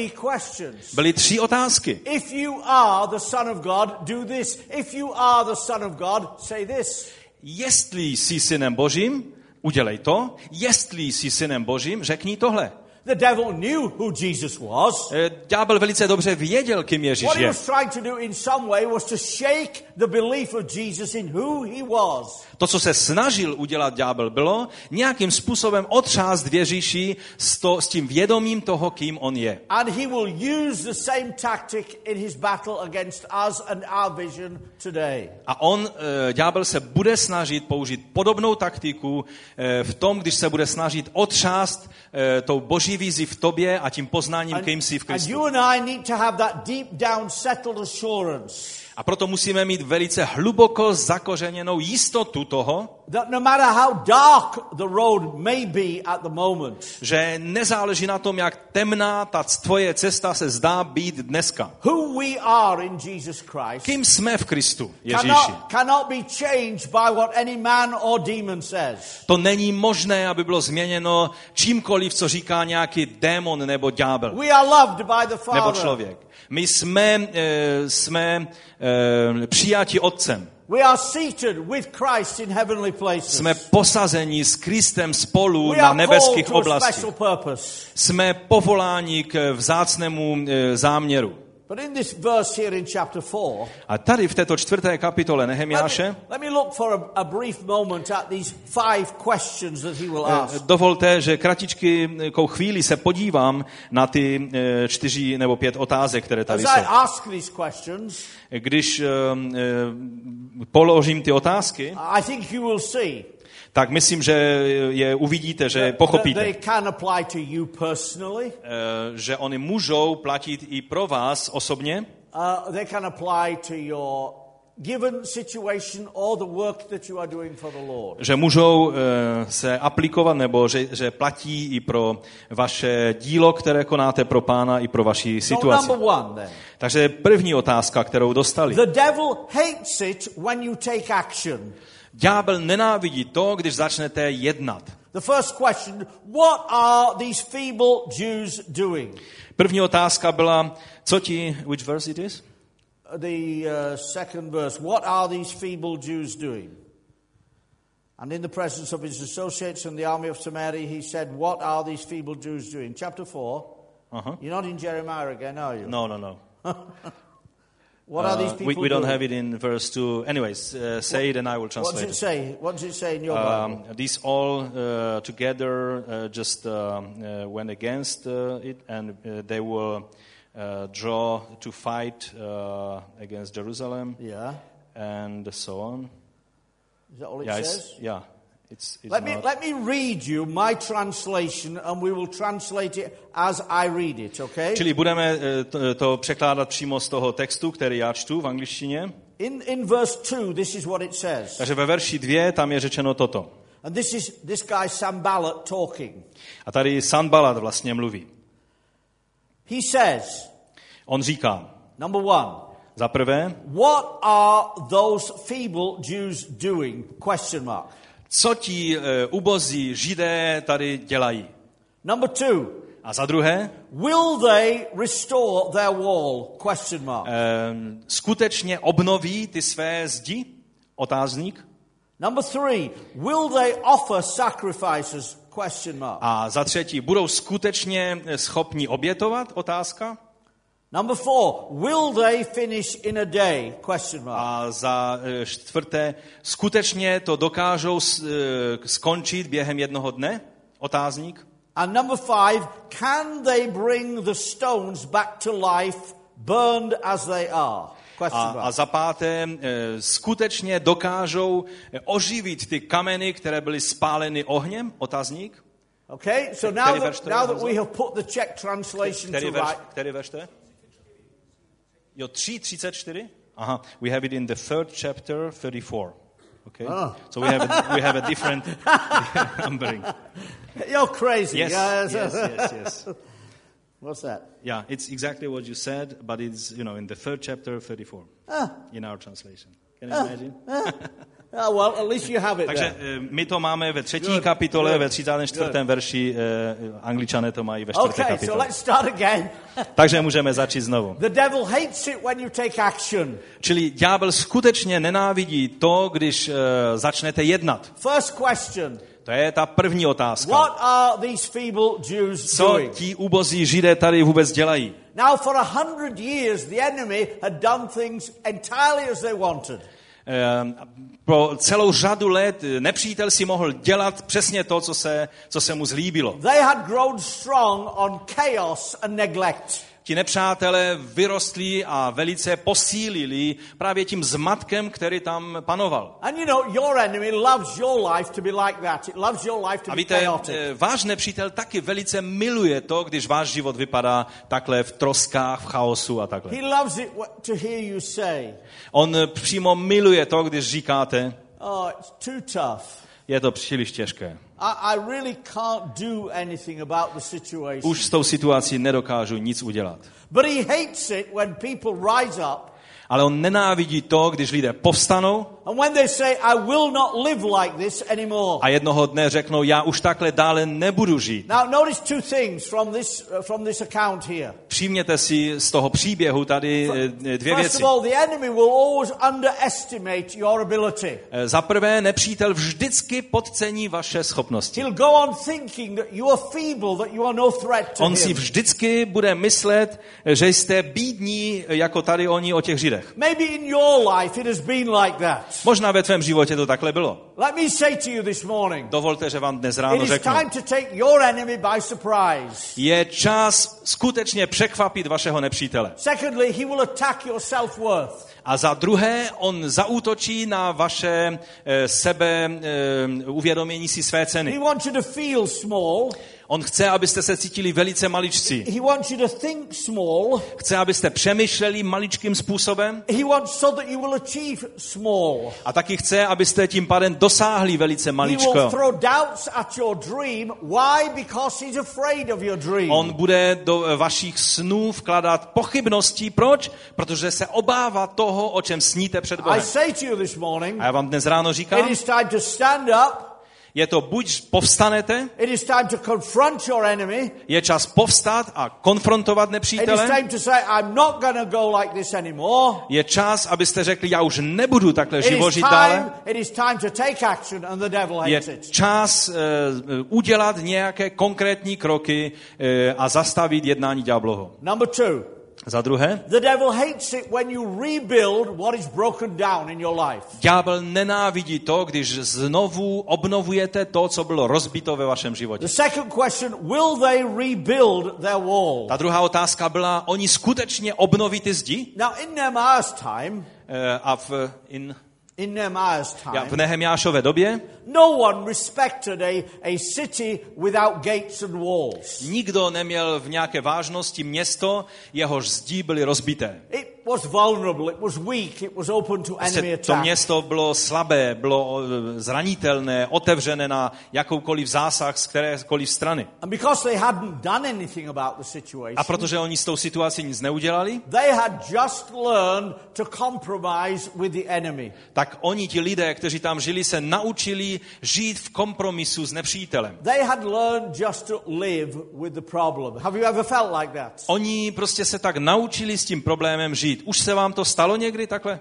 Byly tři otázky. If you are the Son of God, do this. If you are the Son of God, say this. Jestli jsi synem božím, udělej to. Jestli jsi synem božím, řekni tohle. The devil knew who Jesus was. Eh, Ďábel velice dobře věděl, kým Ježíš What he je. was trying to do in some way was to shake the belief of Jesus in who he was. To, co se snažil udělat ďábel, bylo nějakým způsobem otřást věříši s, to, s tím vědomím toho, kým on je. And he will use the same tactic in his battle against us and our vision today. A on, eh, ďábel, se bude snažit použít podobnou taktiku eh, v tom, když se bude snažit otřást tou boží vízi v tobě a tím poznáním, kým jsi v and you and I need to have that deep down settled assurance A proto musíme mít velice hluboko zakořeněnou jistotu toho, that no matter how dark the road may be at the moment, že nezáleží na tom, jak temná ta tvoje cesta se zdá být dneska. who we are in Jesus Christ Kým jsme v Kristu, Ježíši? cannot, cannot be changed by what any man or demon says. To není možné, aby bylo změněno čímkoliv, co říká nějaký démon nebo ďábel We are loved by the nebo Father. člověk. My jsme, e, jsme e, přijati Otcem. We are seated with Christ in heavenly places. Jsme posazeni s Kristem spolu we na nebeských purpose. Jsme povoláni k vzácnému e, záměru. But in this verse here in chapter 4, A tady v této čtvrté kapitole Nehemiáše me, let me look for a, a brief moment at these five questions that he will Eh. Dovolte, že kratičkou chvíli se podívám na ty eh, čtyři nebo pět otázek, které As tady I jsou. ask these questions, Když eh, eh, položím ty otázky, I think you will see tak myslím, že je uvidíte, že pochopíte, eh, že oni můžou platit i pro vás osobně, Uh, they can apply to your given situation or the work that you are doing for the Lord. že můžou eh, se aplikovat nebo že, že platí i pro vaše dílo, které konáte pro pána i pro vaši situaci. Takže první otázka, kterou dostali. The devil hates it when you take action. Ďábel nenávidí to, když začnete jednat. The first question, what are these feeble Jews doing? První otázka byla, co ti, which verse it is? The uh, second verse, what are these feeble Jews doing? And in the presence of his associates and the army of Samaria, he said, What are these feeble Jews doing? Chapter 4. Uh-huh. You're not in Jeremiah again, are you? No, no, no. What are these Uh, people we, we don't have it in verse 2. Anyways, uh, say it and I will translate. What does it say? What does it say in your Bible? Um, these all uh, together uh, just um, uh, went against uh, it and uh, they will uh, draw to fight uh, against Jerusalem Yeah. and so on. Is that all it Yeah, says? yeah, it's, it's Let me, let me read you my translation and we will translate it as I read it, okay? Čili budeme eh, to, to překládat přímo z toho textu, který já čtu v angličtině. In, in verse 2, this is what it says. Takže ve verši 2 tam je řečeno toto. And this is this guy Sambalat talking. A tady Sanbalat vlastně mluví. He says, On říká, number one, za prvé, what are those feeble Jews doing? Question mark. Co ti eh, ubozí židé tady dělají? Number two, A za druhé, will they restore their wall? Question mark. eh, skutečně obnoví ty své zdi? Otázník. Number three, will they offer sacrifices? Question mark. A za třetí, budou skutečně eh, schopni obětovat? Otázka. Number four, will they finish in a day? Question mark. A za eh, čtvrté, skutečně to dokážou eh, skončit během jednoho dne? Otázník. And number five, can they bring the stones back to life, burned as they are? Question A, a za páté, eh, skutečně dokážou oživit ty kameny, které byly spáleny ohněm? Otazník. Okay, so now that, now that we have put the Czech translation to right, který verš to je? Jo, 3.34? Aha, we have it in the third chapter, 34. Okay? Ah. So we have a, we have a different numbering. you're crazy. Yes, Yes. yes, yes, yes. What's that? Yeah, it's exactly what you said, but it's, you know, in the third chapter, 34, Ah, in our translation. Can you imagine? oh, well, at least you have it Takže there. eh, my to máme ve třetí Good, kapitole, good, ve 34. good. verši, eh, angličané to mají ve čtvrté Okay, so kapitole. let's start again. Takže můžeme začít znovu. The devil hates it when you take action. Čili ďábel skutečně nenávidí to, když eh, začnete jednat. First question To je ta první otázka. What are these feeble Jews Co doing? ti ubozí židé tady vůbec dělají? Now, for a hundred years, the enemy had done things entirely as they wanted. Eh, Po celou řadu let nepřítel si mohl dělat přesně to, co se, co se mu zlíbilo. They had grown strong on chaos and neglect. Ti nepřátelé vyrostli a velice posílili právě tím zmatkem, který tam panoval. A víte, eh, váš nepřítel taky velice miluje to, když váš život vypadá takhle v troskách, v chaosu a takhle. He loves it wh- to hear you say, On eh, přímo miluje to, když říkáte, Oh, it's too tough. je to příliš těžké. I, I really can't do anything about the situation. Už s tou situací nedokážu nic udělat. But he hates it when people rise up Ale on nenávidí to, když lidé povstanou and when they say, I will not live like this anymore. a jednoho dne řeknou, já už takhle dále nebudu žít. Now, notice two things from this, uh, from this account here. Všimněte si z toho příběhu tady eh, dvě First věci. of all, the enemy will always underestimate your ability. Eh, Za prvé, nepřítel vždycky podcení vaše schopnosti. He'll go on thinking that you are feeble, that you are no threat to On si vždycky bude myslet, že jste bídní, jako tady oni o těch židech. Maybe in your life it has been like that. Možná ve tvém životě to takhle bylo. Let me say to you this morning, Dovolte, že vám dnes ráno řeknu. Je čas skutečně překvapit vašeho nepřítele. Secondly, he will attack your self-worth. A za druhé, on zaútočí na vaše eh, sebe eh, uvědomění si své He ceny. wants you to feel small. On chce, abyste se cítili velice maličcí. He wants you to think small. Chce, abyste přemýšleli maličkým způsobem He wants so that you will achieve small. a taky chce, abyste tím pádem dosáhli velice maličko. On bude do vašich snů vkladat pochybnosti. Proč? Protože se obává toho, o čem sníte před I Bohem. say to you this morning, A já vám dnes ráno it říkám, is time to stand up. Je to buď povstanete, It is time to confront your enemy. je čas povstat a konfrontovat It is nepřítele, time to say, I'm not going to go like this anymore. je čas, abyste řekli, já už nebudu takhle živořit dále. Je čas uh, udělat nějaké konkrétní kroky uh, a zastavit jednání ďábloho. Number two, Za druhé, the devil hates it when you rebuild what is broken down in your life. ďábel nenávidí to, když znovu obnovujete to, co bylo rozbito ve vašem životě. The second question, will they rebuild their wall? Ta druhá otázka byla, oni skutečně obnoví ty zdi? Now, in Nehemiah's time, Eh, A v, in, in Nehemiah's ja, time, v Nehemiášové době no one respected a, a city without gates and walls. nikdo neměl v nějaké vážnosti město, jehož zdí byly rozbité. It was vulnerable, it was weak, it was open to enemy Prostě to attack. město bylo slabé, bylo eh, zranitelné, otevřené na jakoukoliv zásah z kterékoliv strany. And because they hadn't done anything about the situation, A protože oni s tou situací nic neudělali, they had just learned to compromise with the enemy. tak oni, ti lidé, kteří tam žili, se naučili žít v kompromisu s nepřítelem. They had learned just to live with the problem. Have you ever felt like that? Oni prostě se tak naučili s tím problémem žít. Už se vám to stalo někdy takhle?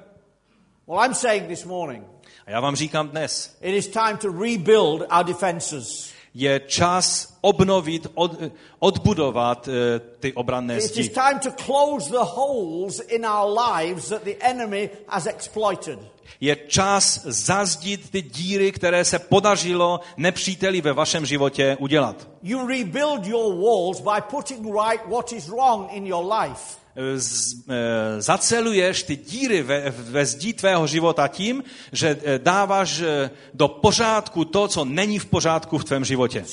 Well, I'm saying this morning, A já vám říkám dnes, it is time to rebuild our defenses. je čas obnovit, od, odbudovat eh, ty obranné It is zdi. time to close the holes in our lives that the enemy has exploited. Je čas zazdit ty díry, které se podařilo nepříteli ve vašem životě udělat. You rebuild your walls by putting right what is wrong in your life. E, zaceluješ ty díry ve, ve zdí tvého života tím, že e, dáváš e, do pořádku to, co není v pořádku v tvém životě.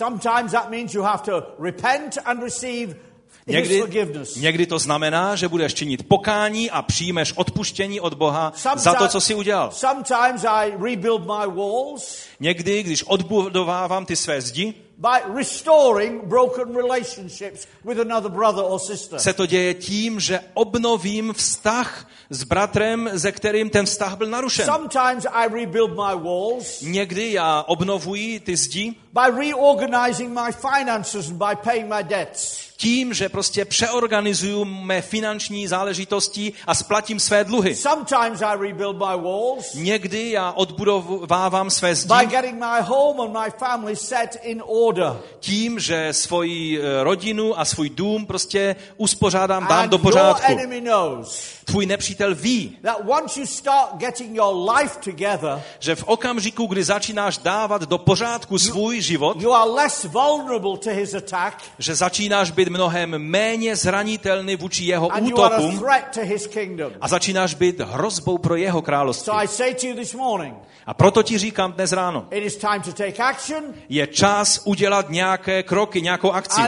Někdy, někdy to znamená, že budeš činit pokání a přijmeš odpuštění od Boha za to, co jsi udělal. Někdy, když odbudovávám ty své zdi, by restoring broken relationships with another brother or sister. se to děje tím, že obnovím vztah s bratrem, ze kterým ten vztah byl narušen. Sometimes I rebuild my walls Někdy já obnovuji ty zdi by reorganizing my finances and by paying my debts. Tím, že prostě přeorganizuju mé finanční záležitosti a splatím své dluhy. Sometimes I rebuild my walls Někdy já odbudovávám své zdi by getting my home and my family set in order. tím, že svoji eh, rodinu a svůj dům prostě uspořádám, dám do your pořádku. enemy knows Tvůj nepřítel ví, that once you start getting your life together, že v okamžiku, kdy začínáš dávat do pořádku svůj život, you are less vulnerable to his attack že začínáš být mnohem méně zranitelný vůči jeho útokům a začínáš být hrozbou pro jeho království. A proto ti říkám dnes ráno, je čas udělat nějaké kroky, nějakou akci.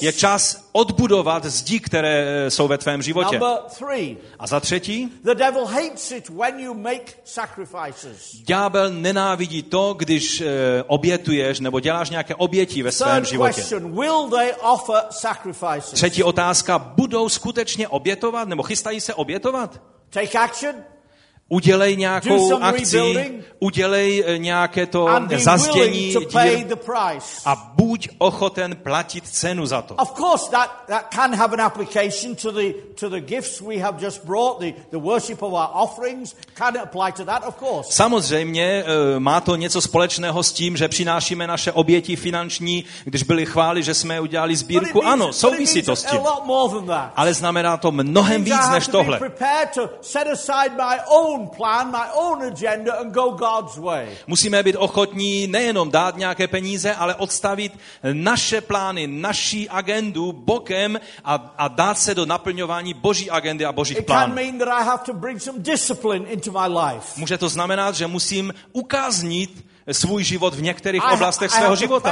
Je čas odbudovat zdi, které eh, jsou ve tvém životě. A za třetí, the devil hates it when you make sacrifices. ďábel nenávidí to, když eh, obětuješ nebo děláš nějaké oběti ve svém životě. question, will they offer sacrifices? Třetí otázka, budou skutečně obětovat nebo chystají se obětovat? Take action Udělej nějakou akci, udělej eh, nějaké to zazdění a buď ochoten platit cenu za to. Of course, that, that can have an application to the, to the gifts we have just brought, the, the worship of our offerings. Can it apply to that? Of course. Samozřejmě eh, má to něco společného s tím, že přinášíme naše oběti finanční, když byli chváli, že jsme udělali sbírku. Ano, souvisí to s tím. Ale znamená to mnohem víc než tohle. Own plan, my own agenda and go God's way. Musíme být ochotní nejenom dát nějaké peníze, ale odstavit naše plány, naší agendu bokem a, a dát se do naplňování boží agendy a božích plánů. mean that I have to bring some discipline into my life. Může to znamenat, že musím ukáznit svůj život v některých oblastech svého života.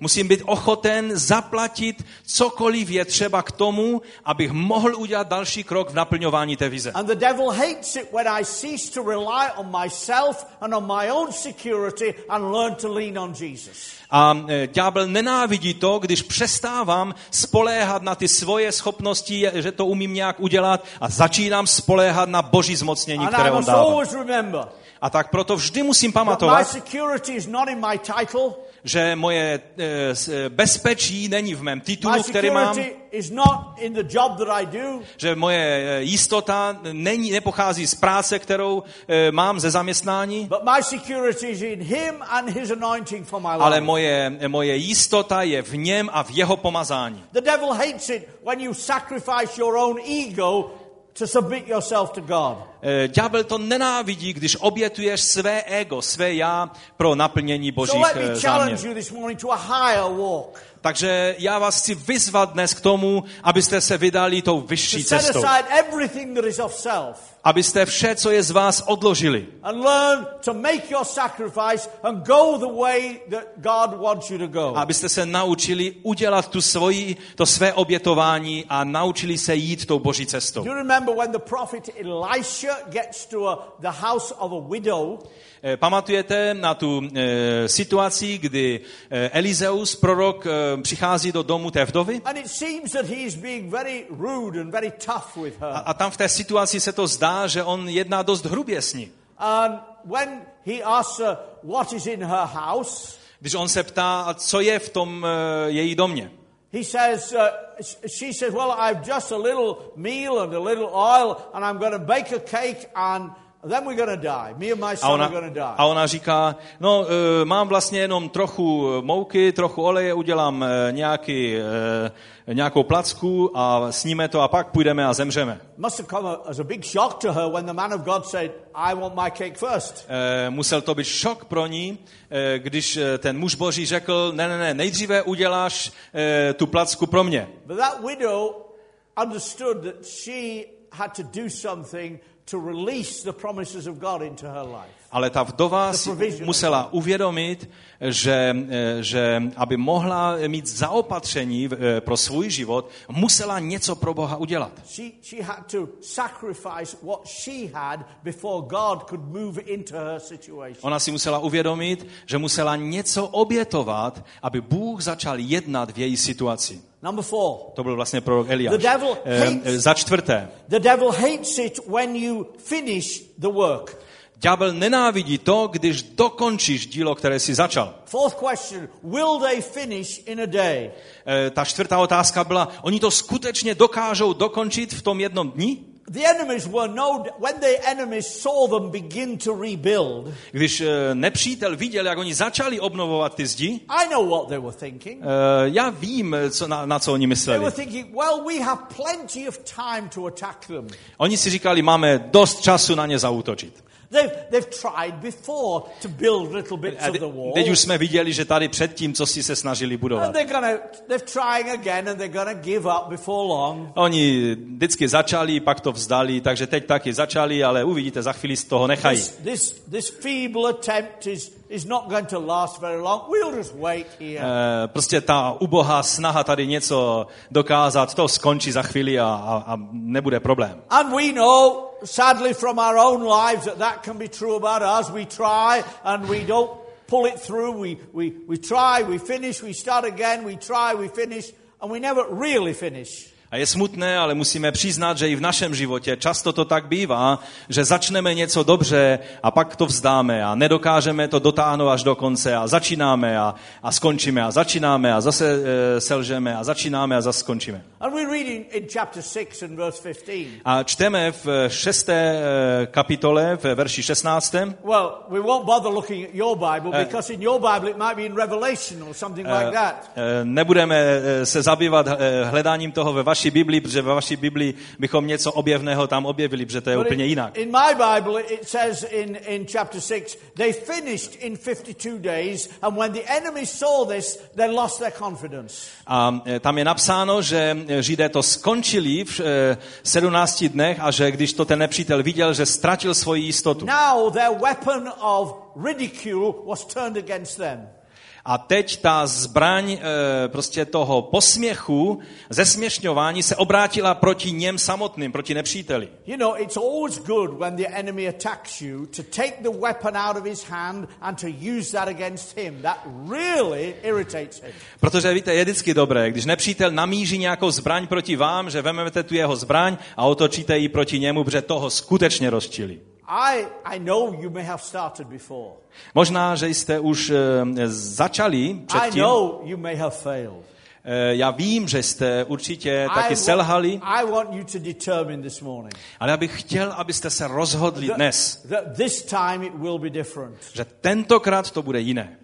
Musím být ochoten zaplatit cokoliv je třeba k tomu, abych mohl udělat další krok v naplňování té vize. A e, ďábel nenávidí to, když přestávám spoléhat na ty svoje schopnosti, že to umím nějak udělat a začínám spoléhat na boží zmocnění, které on dává. A tak proto vždy musím pamatovat, že moje e, s- e, bezpečí není v mém titulu, který mám, security is not in the job that I do. že moje e, jistota není, nepochází z práce, kterou mám ze zaměstnání, ale moje, moje jistota je v něm a v jeho pomazání. The devil hates it when you sacrifice your own ego to submit yourself to God. Eh, Ďábel to nenávidí, když obětuješ své ego, své já pro naplnění So božích me challenge záměrů. Takže já vás chci vyzvat dnes k tomu, abyste se vydali tou To vyšší cestou. Abyste vše, co je z vás, odložili. Abyste se naučili udělat tu svoji, to své obětování a naučili se jít tou boží cestou. Eh, Pamatujete na tu eh, situaci, kdy eh, Elizeus, prorok, přichází do domu té vdovy? A, tam v té situaci se to zdá, že on jedná dost hrubě s ní. Když on se ptá, co je v tom její domě. he says, uh, she says, well, I've just a little meal and a little oil and I'm going to bake a cake and then we're going to die. Me and my A ona, a ona říká, no eh, mám vlastně jenom trochu mouky, trochu oleje, udělám eh, nějaký, eh, nějakou placku a sníme to a pak půjdeme a zemřeme. Must have come a- as a big shock to her when the man of God said, I want my cake first. Eh, Musel to být šok pro ní, eh, když eh, ten muž boží řekl, ne, ne, ne, nejdříve uděláš eh, tu placku pro mě. But that widow understood that she had to do something to release the promises of God into her life. Ale ta vdova si musela uvědomit, že, eh, že aby mohla mít zaopatření eh, pro svůj život, musela něco pro Boha udělat. Ona si musela uvědomit, že musela něco obětovat, aby Bůh začal jednat v její situaci. Number four. To byl vlastně prorok Eliáš. The devil Eh, hates- eh, Za čtvrté, The devil hates it when you finish the work. Ďábel nenávidí to, když dokončíš dílo, které si začal. Fourth question Will they finish in a day? Eh, Ta čtvrtá otázka byla, oni to skutečně dokážou dokončit v tom jednom dni? The enemies were no, when the enemies saw them begin to rebuild, Když eh, nepřítel viděl, jak oni začali obnovovat ty zdi, I know what they were thinking. eh, já vím, co, na, na co oni They mysleli. were thinking, well, we have plenty of time to attack them. Oni si říkali, máme dost času na ně zaútočit. They've, they've tried before to build little bits of the wall. teď už jsme viděli, že tady předtím, co si se snažili budovat. They're gonna, they're trying again and they're gonna give up before long. Oni vždycky začali, pak to vzdali, takže teď taky začali, ale uvidíte, za chvíli z toho nechají. This, this, this feeble attempt is, is not going to last very long. We'll just wait here. Eh, prostě ta ubohá snaha tady něco dokázat, to skončí za chvíli a, a, a nebude problém. And we know, sadly, from our own lives that that can be true about us. We try and we don't pull it through. We, we, we try, we finish, we start again, we try, we finish, and we never really finish. A je smutné, ale musíme přiznat, že i v našem životě často to tak bývá, že začneme něco dobře a pak to vzdáme a nedokážeme to dotáhnout až do konce a začínáme a, a skončíme a začínáme a zase e, selžeme a začínáme a zase skončíme. And we read in, in chapter 6 and verse 15. A čteme v šesté e, kapitole, v verši 16. Well, we won't bother looking at your Bible because in your Bible it might be in Revelation or something like that. E, Nebudeme e, se zabývat e, hledáním toho ve vaší Biblii, protože ve vaší Biblii bychom něco objevného tam objevili, protože to je But úplně in, jinak. in my Bible, it says in, in chapter 6, they finished in 52 days, and when the enemy saw this, they lost their confidence. A e, tam je napsáno, že Židé to skončili v e, 17 dnech a že když to ten nepřítel viděl, že ztratil svoji jistotu. Now their weapon of ridicule was turned against them. A teď ta zbraň e, prostě toho posměchu, zesměšňování se obrátila proti něm samotným, proti nepříteli. You know, it's always good when the enemy attacks you to take the weapon out of his hand and to use that against him. That really irritates him. Protože víte, je vždycky dobré, když nepřítel namíří nějakou zbraň proti vám, že vezmete tu jeho zbraň a otočíte ji proti němu, protože toho skutečně rozčili. I, I know you may have started before. Možná, že jste už e, začali I předtím. know you may have failed. Eh, Já vím, že jste určitě I taky selhali, I want you to determine this morning ale já bych chtěl, abyste se rozhodli dnes, that this time it will be different. že tentokrát to bude jiné.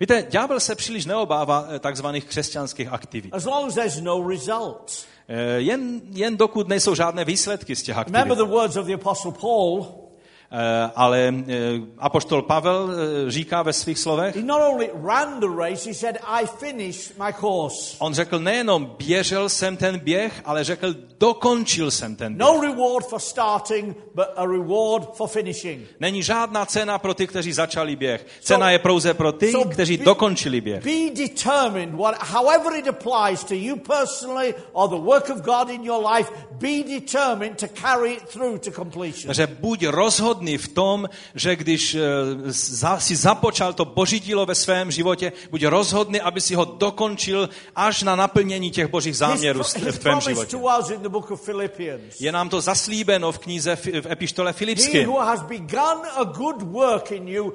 Víte, ďábel se příliš neobává eh, takzvaných křesťanských aktivit. Eh, Jen, jen dokud nejsou žádné výsledky z těch Remember aktivit. the words of the Apostle Paul. Eh, Ale eh, apoštol Pavel eh, říká ve svých slovech, on řekl nejenom běžel jsem ten běh, ale řekl dokončil jsem ten běh. No reward for starting, but a reward for finishing. Není žádná cena pro ty, kteří začali běh. Cena je pouze pro ty, kteří dokončili běh. Be determined, what, however it applies to you personally or the work of God in your life, be determined to carry it through to completion. Takže buď rozhodný v tom, že když eh, si započal to boží dílo ve svém životě, buď rozhodný, aby si ho dokončil až na naplnění těch božích záměrů v tvém životě. Je nám to zaslíbeno v knize v epištole you,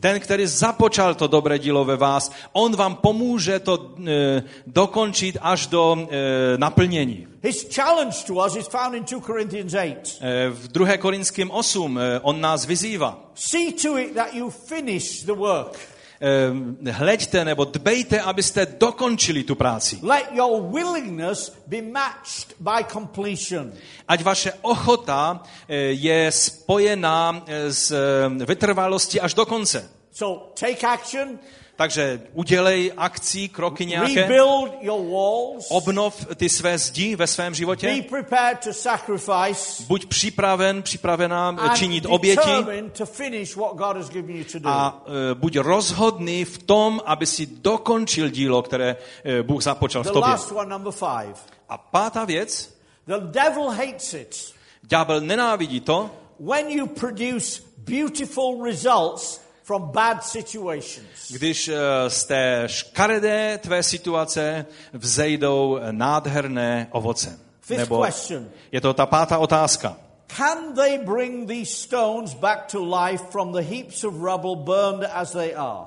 Ten- který započal to dobré dílo ve vás, on vám pomůže to e, dokončit až do e, naplnění. His challenge to us is found in 2 Corinthians 8. E, v 2. Korinským 8 e, on nás vyzývá. See to it that you finish the work. E, hleďte nebo dbejte, abyste dokončili tu práci. Let your willingness be matched by completion. Ať vaše ochota eh, je spojená eh, s eh, vytrvalostí až do konce. So take action, Takže udělej akcí, kroky nějaké, rebuild your walls, obnov ty své zdi ve svém be životě, prepared to sacrifice, buď připraven, připravená and činit oběti. determined to finish what God has given you to do. a buď rozhodný v tom, aby si dokončil dílo, které e, Bůh započal v The tobě. last one, number five. A pátá věc, The devil hates it. Ďábel nenávidí to, when you produce beautiful results from bad situations. když e, z té škaredé tvé situace vzejdou nádherné ovoce. Fifth Nebo question. je to ta pátá otázka. Can they bring these stones back to life from the heaps of rubble burned as they are?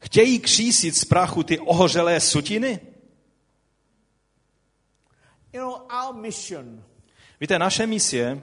Chtějí křísit z prachu ty ohořelé sutiny? You know, our mission, Víte, naše misie,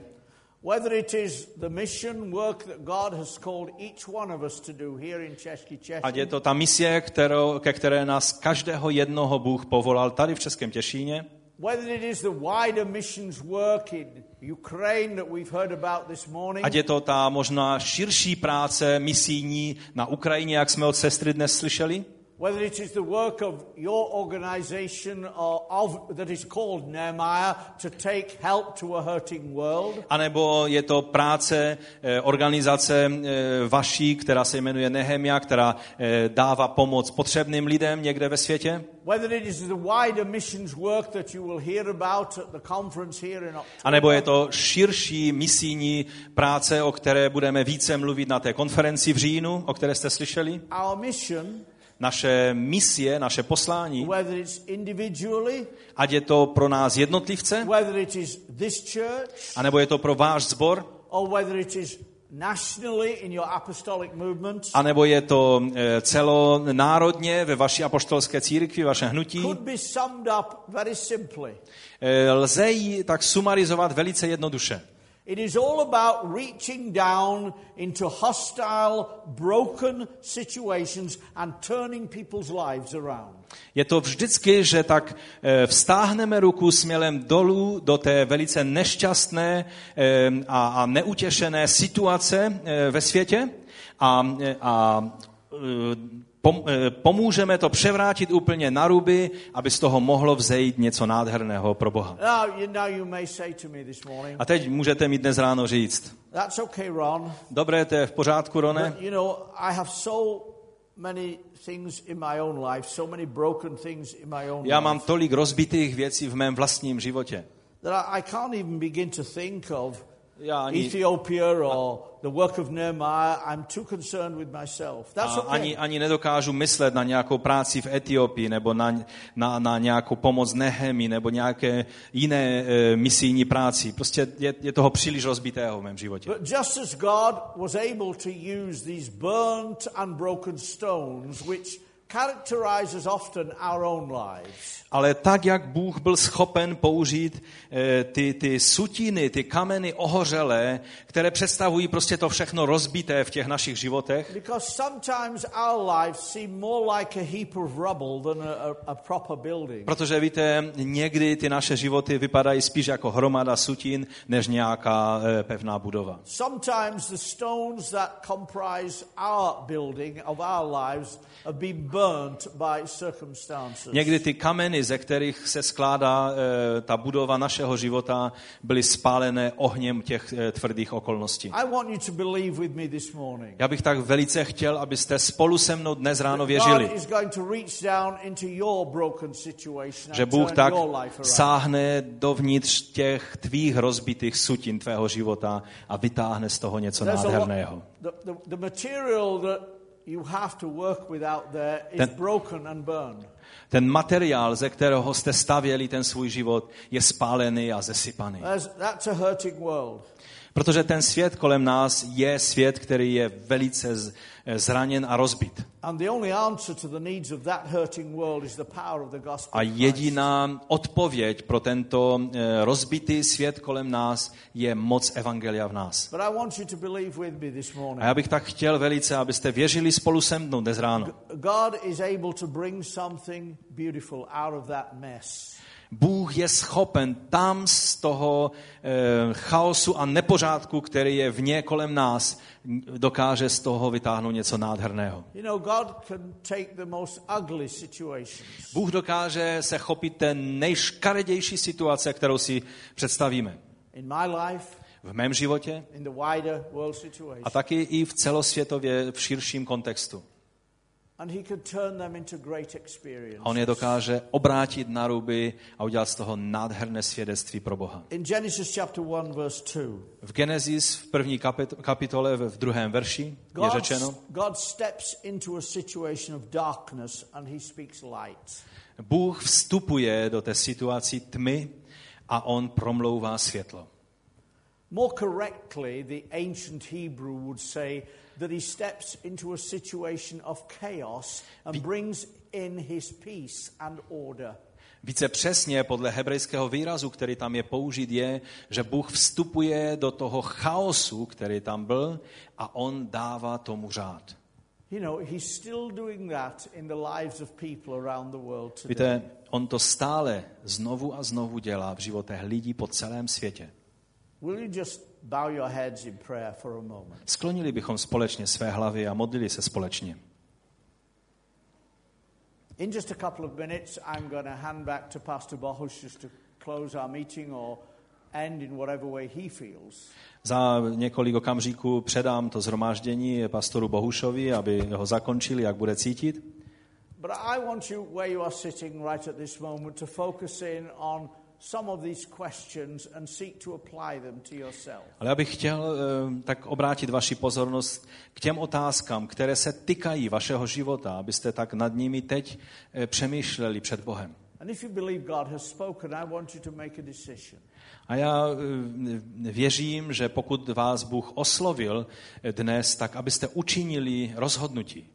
whether it is the mission work that God has called each one of us to do here in Český ať je to ta misie, kterou, ke které nás každého jednoho Bůh povolal tady v Českém Těšíně, whether it is the wider missions work in Ukraine that we've heard about this morning, ať je to ta možná širší práce misijní na Ukrajině, jak jsme od sestry dnes slyšeli, whether it is the work of your organization or of, that is called Nehemiah to take help to a hurting world, anebo je to práce eh, organizace eh, vaší, která se jmenuje Nehemia, která eh, dává pomoc potřebným lidem někde ve světě, whether it is the wider missions work that you will hear about at the conference here in October, anebo je to širší misijní práce, o které budeme více mluvit na té konferenci v říjnu, o které jste slyšeli. our mission, Naše misie, naše poslání, ať je to pro nás jednotlivce, anebo je to pro váš sbor, or whether it is nationally in your apostolic movement, anebo je to eh, celonárodně ve vaší apoštolské církvi, vaše hnutí, eh, lze ji tak sumarizovat velice jednoduše. It is all about reaching down into hostile, broken situations and turning people's lives around. Je to vždycky, že tak eh, vstáhneme ruku smělem dolů do té velice nešťastné eh, a, neutěšené situace eh, ve světě a, a pomůžeme to převrátit úplně na ruby, aby z toho mohlo vzejít něco nádherného pro Boha. A teď můžete mi dnes ráno říct, dobré, to je v pořádku, Rone, já mám tolik rozbitých věcí v mém vlastním životě. Já ani, Ethiopia or the work of Nehemiah. I'm too concerned with myself. That's okay. ani, ani nedokážu myslet na nějakou práci v Etiopii nebo na, na, na nějakou pomoc Nehemi nebo nějaké jiné e, misijní práci. Prostě je, je toho příliš rozbitého v mém životě. But just as God was able to use these burnt and broken stones, which characterize us often our own lives, Ale tak, jak Bůh byl schopen použít e, ty, ty sutiny, ty kameny ohořelé, které představují prostě to všechno rozbité v těch našich životech. Protože víte, někdy ty naše životy vypadají spíš jako hromada sutin, než nějaká e, pevná budova. Sometimes the stones that comprise our building of our lives have been. Někdy ty kameny, ze kterých se skládá e, ta budova našeho života, byly spálené ohněm těch e, tvrdých okolností. I want you to believe with me this morning. Já bych tak velice chtěl, abyste spolu se mnou dnes ráno věřili, že Bůh tak sáhne dovnitř těch tvých rozbitých sutin tvého života a vytáhne z toho něco nádherného. Ten-. Ten materiál, ze kterého jste stavěli ten svůj život, je spálený a zesypaný. Protože ten svět kolem nás je svět, který je velice z- zraněn a rozbit. A jediná odpověď pro tento eh, rozbitý svět kolem nás je moc Evangelia v nás. A já bych tak chtěl velice, abyste věřili spolu se mnou dnes ráno. Bůh je schopen tam z toho e, chaosu a nepořádku, který je vně kolem nás, dokáže z toho vytáhnout něco nádherného. Bůh dokáže se chopit té nejškaredější situace, kterou si představíme. V mém životě a taky i v celosvětově v širším kontextu. A on je dokáže obrátit na ruby a udělat z toho nádherné svědectví pro Boha. In Genesis chapter 1, verse 2, V Genesis v první kapit- kapitole v druhém verši je řečeno, God steps into a situation of darkness and He speaks light. Bůh vstupuje do té situaci tmy a on promlouvá světlo. More correctly, the ancient Hebrew would say that he steps into a situation of chaos and brings in his peace and order. Více přesně podle hebrejského výrazu, který tam je použit, je, že Bůh vstupuje do toho chaosu, který tam byl a on dává tomu řád. You know, he's still doing that in the lives of people around the world today. Víte, on to stále znovu a znovu dělá v životech lidí po celém světě. Sklonili bychom společně své hlavy a modlili se společně. In just a couple of minutes, I'm going to hand back to Pastor Bohush just to close our meeting or end in whatever way he feels. Za několik okamžiků předám to zhromáždění pastoru Bohušovi, aby ho zakončili, jak bude cítit. But I want you, where you are sitting right at this moment, to focus in on some of these questions and seek to apply them to yourself. Ale já bych chtěl eh, tak obrátit vaši pozornost k těm otázkám, které se týkají vašeho života, abyste tak nad nimi teď eh, přemýšleli před Bohem. A já eh, věřím, že pokud vás Bůh oslovil eh, dnes, tak abyste učinili rozhodnutí.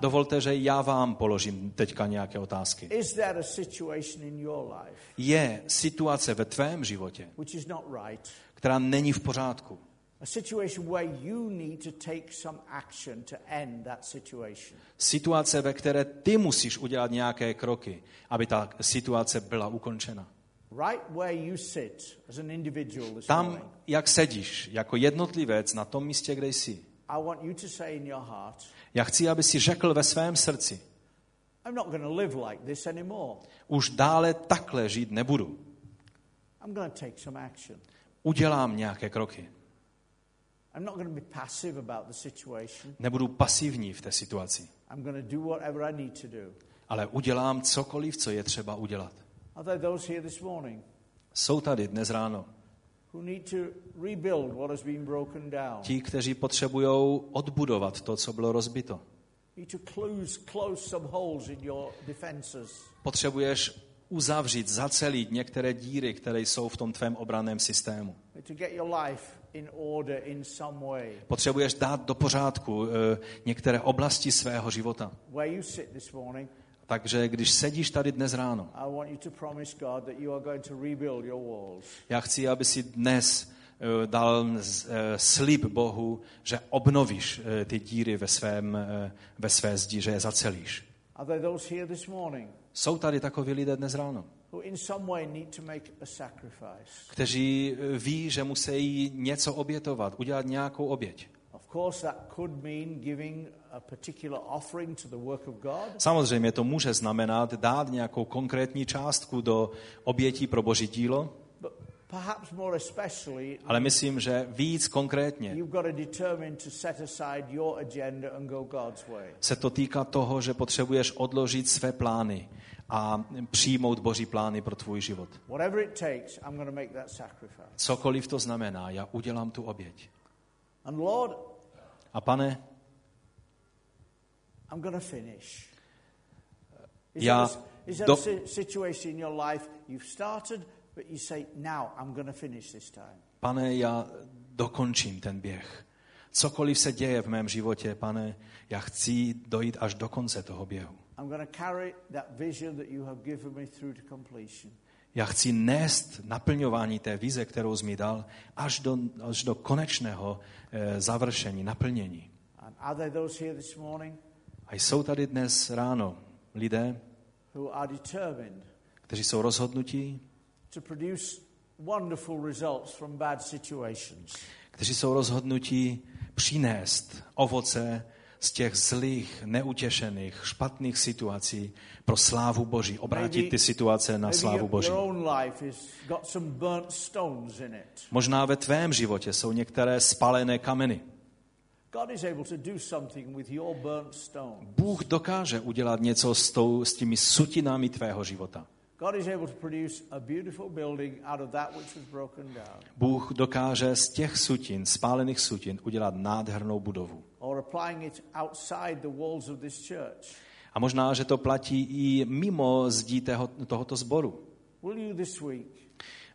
Dovolte, že já vám položím teďka nějaké otázky. Je situace ve tvém životě, která není v pořádku? Situace, ve které ty musíš udělat nějaké kroky, aby ta situace byla ukončena. Right where you sit as an individual this Tam, jak sedíš, jako jednotlivec na tom místě, kde jsi. I want you to say in your heart, Já chci, aby si řekl ve svém srdci, I'm not going to live like this anymore. už dále takhle žít nebudu. I'm going to take some action. Udělám nějaké kroky. I'm not going to be passive about the situation. Nebudu pasivní v té situaci, I'm going to do whatever I need to do. ale udělám cokoliv, co je třeba udělat. Are there those here this morning Jsou tady dnes ráno who need to rebuild what has been broken down? ti, kteří potřebují odbudovat to, co bylo rozbito. Need to close, close some holes in your defenses. Potřebuješ uzavřít, zacelit některé díry, které jsou v tom tvém obraném systému. Need to get your life in order in some way. Potřebuješ dát do pořádku eh, některé oblasti svého života. Takže když sedíš tady dnes ráno, já chci, aby si dnes eh, dal eh, slib Bohu, že obnovíš eh, ty díry ve, svém, ve své zdi, že je zacelíš. Jsou tady takoví lidé dnes ráno, kteří ví, že musí něco obětovat, udělat nějakou oběť. Of course, that could mean giving a particular offering to the work of God. Samozřejmě to může znamenat dát nějakou konkrétní částku do obětí pro boží dílo, But perhaps more especially, ale myslím, že víc konkrétně you've got to determine to set aside your agenda and go God's way. se to týká toho, že potřebuješ odložit své plány a přijmout boží plány pro tvůj život. Whatever it takes, I'm going to make that sacrifice. Cokoliv to znamená, já udělám tu oběť. And Lord, A pane, I'm going to finish. Is Já a, is there do- a si- situation in your life you've started, but you say, now I'm going to finish this time? pane, já dokončím ten běh. Cokoliv se děje v mém životě, pane, já chci dojít až do konce toho běhu. I'm going to carry that vision that you have given me through to completion. Já chci nést naplňování té vize, kterou jsi mi dal, až do, až do konečného eh, završení, naplnění. A jsou tady dnes ráno lidé, kteří jsou rozhodnutí, kteří jsou rozhodnutí přinést ovoce z těch zlých, neutěšených, špatných situací pro slávu Boží, obrátit ty situace na slávu Boží. Možná ve tvém životě jsou některé spalené kameny. Bůh dokáže udělat něco s, tou, s těmi sutinami tvého života. God is able to produce a beautiful building out of that which was broken down. Bůh dokáže z těch sutin, spálených sutin, udělat nádhernou budovu. Or applying it outside the walls of this church. A možná, že to platí i mimo zdí tého, tohoto sboru. Will you this week,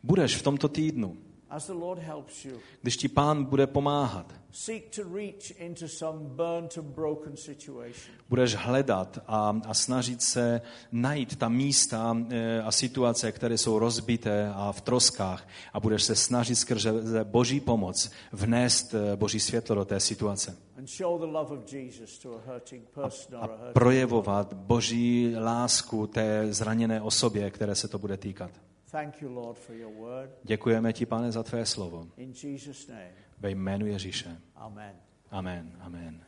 Budeš v tomto týdnu, as the Lord helps you, když ti pán bude pomáhat, seek to reach into some burnt and broken situation? budeš hledat a, a snažit se najít ta místa e, a situace, které jsou rozbité a v troskách a budeš se snažit skrze boží pomoc vnést e, boží světlo do té situace. And show the love of Jesus to a projevovat boží lásku té zraněné osobě, které se to bude týkat. Děkujeme ti, pane, za tvé slovo. Ve jménu Ježíše. amen. Amen. Amen.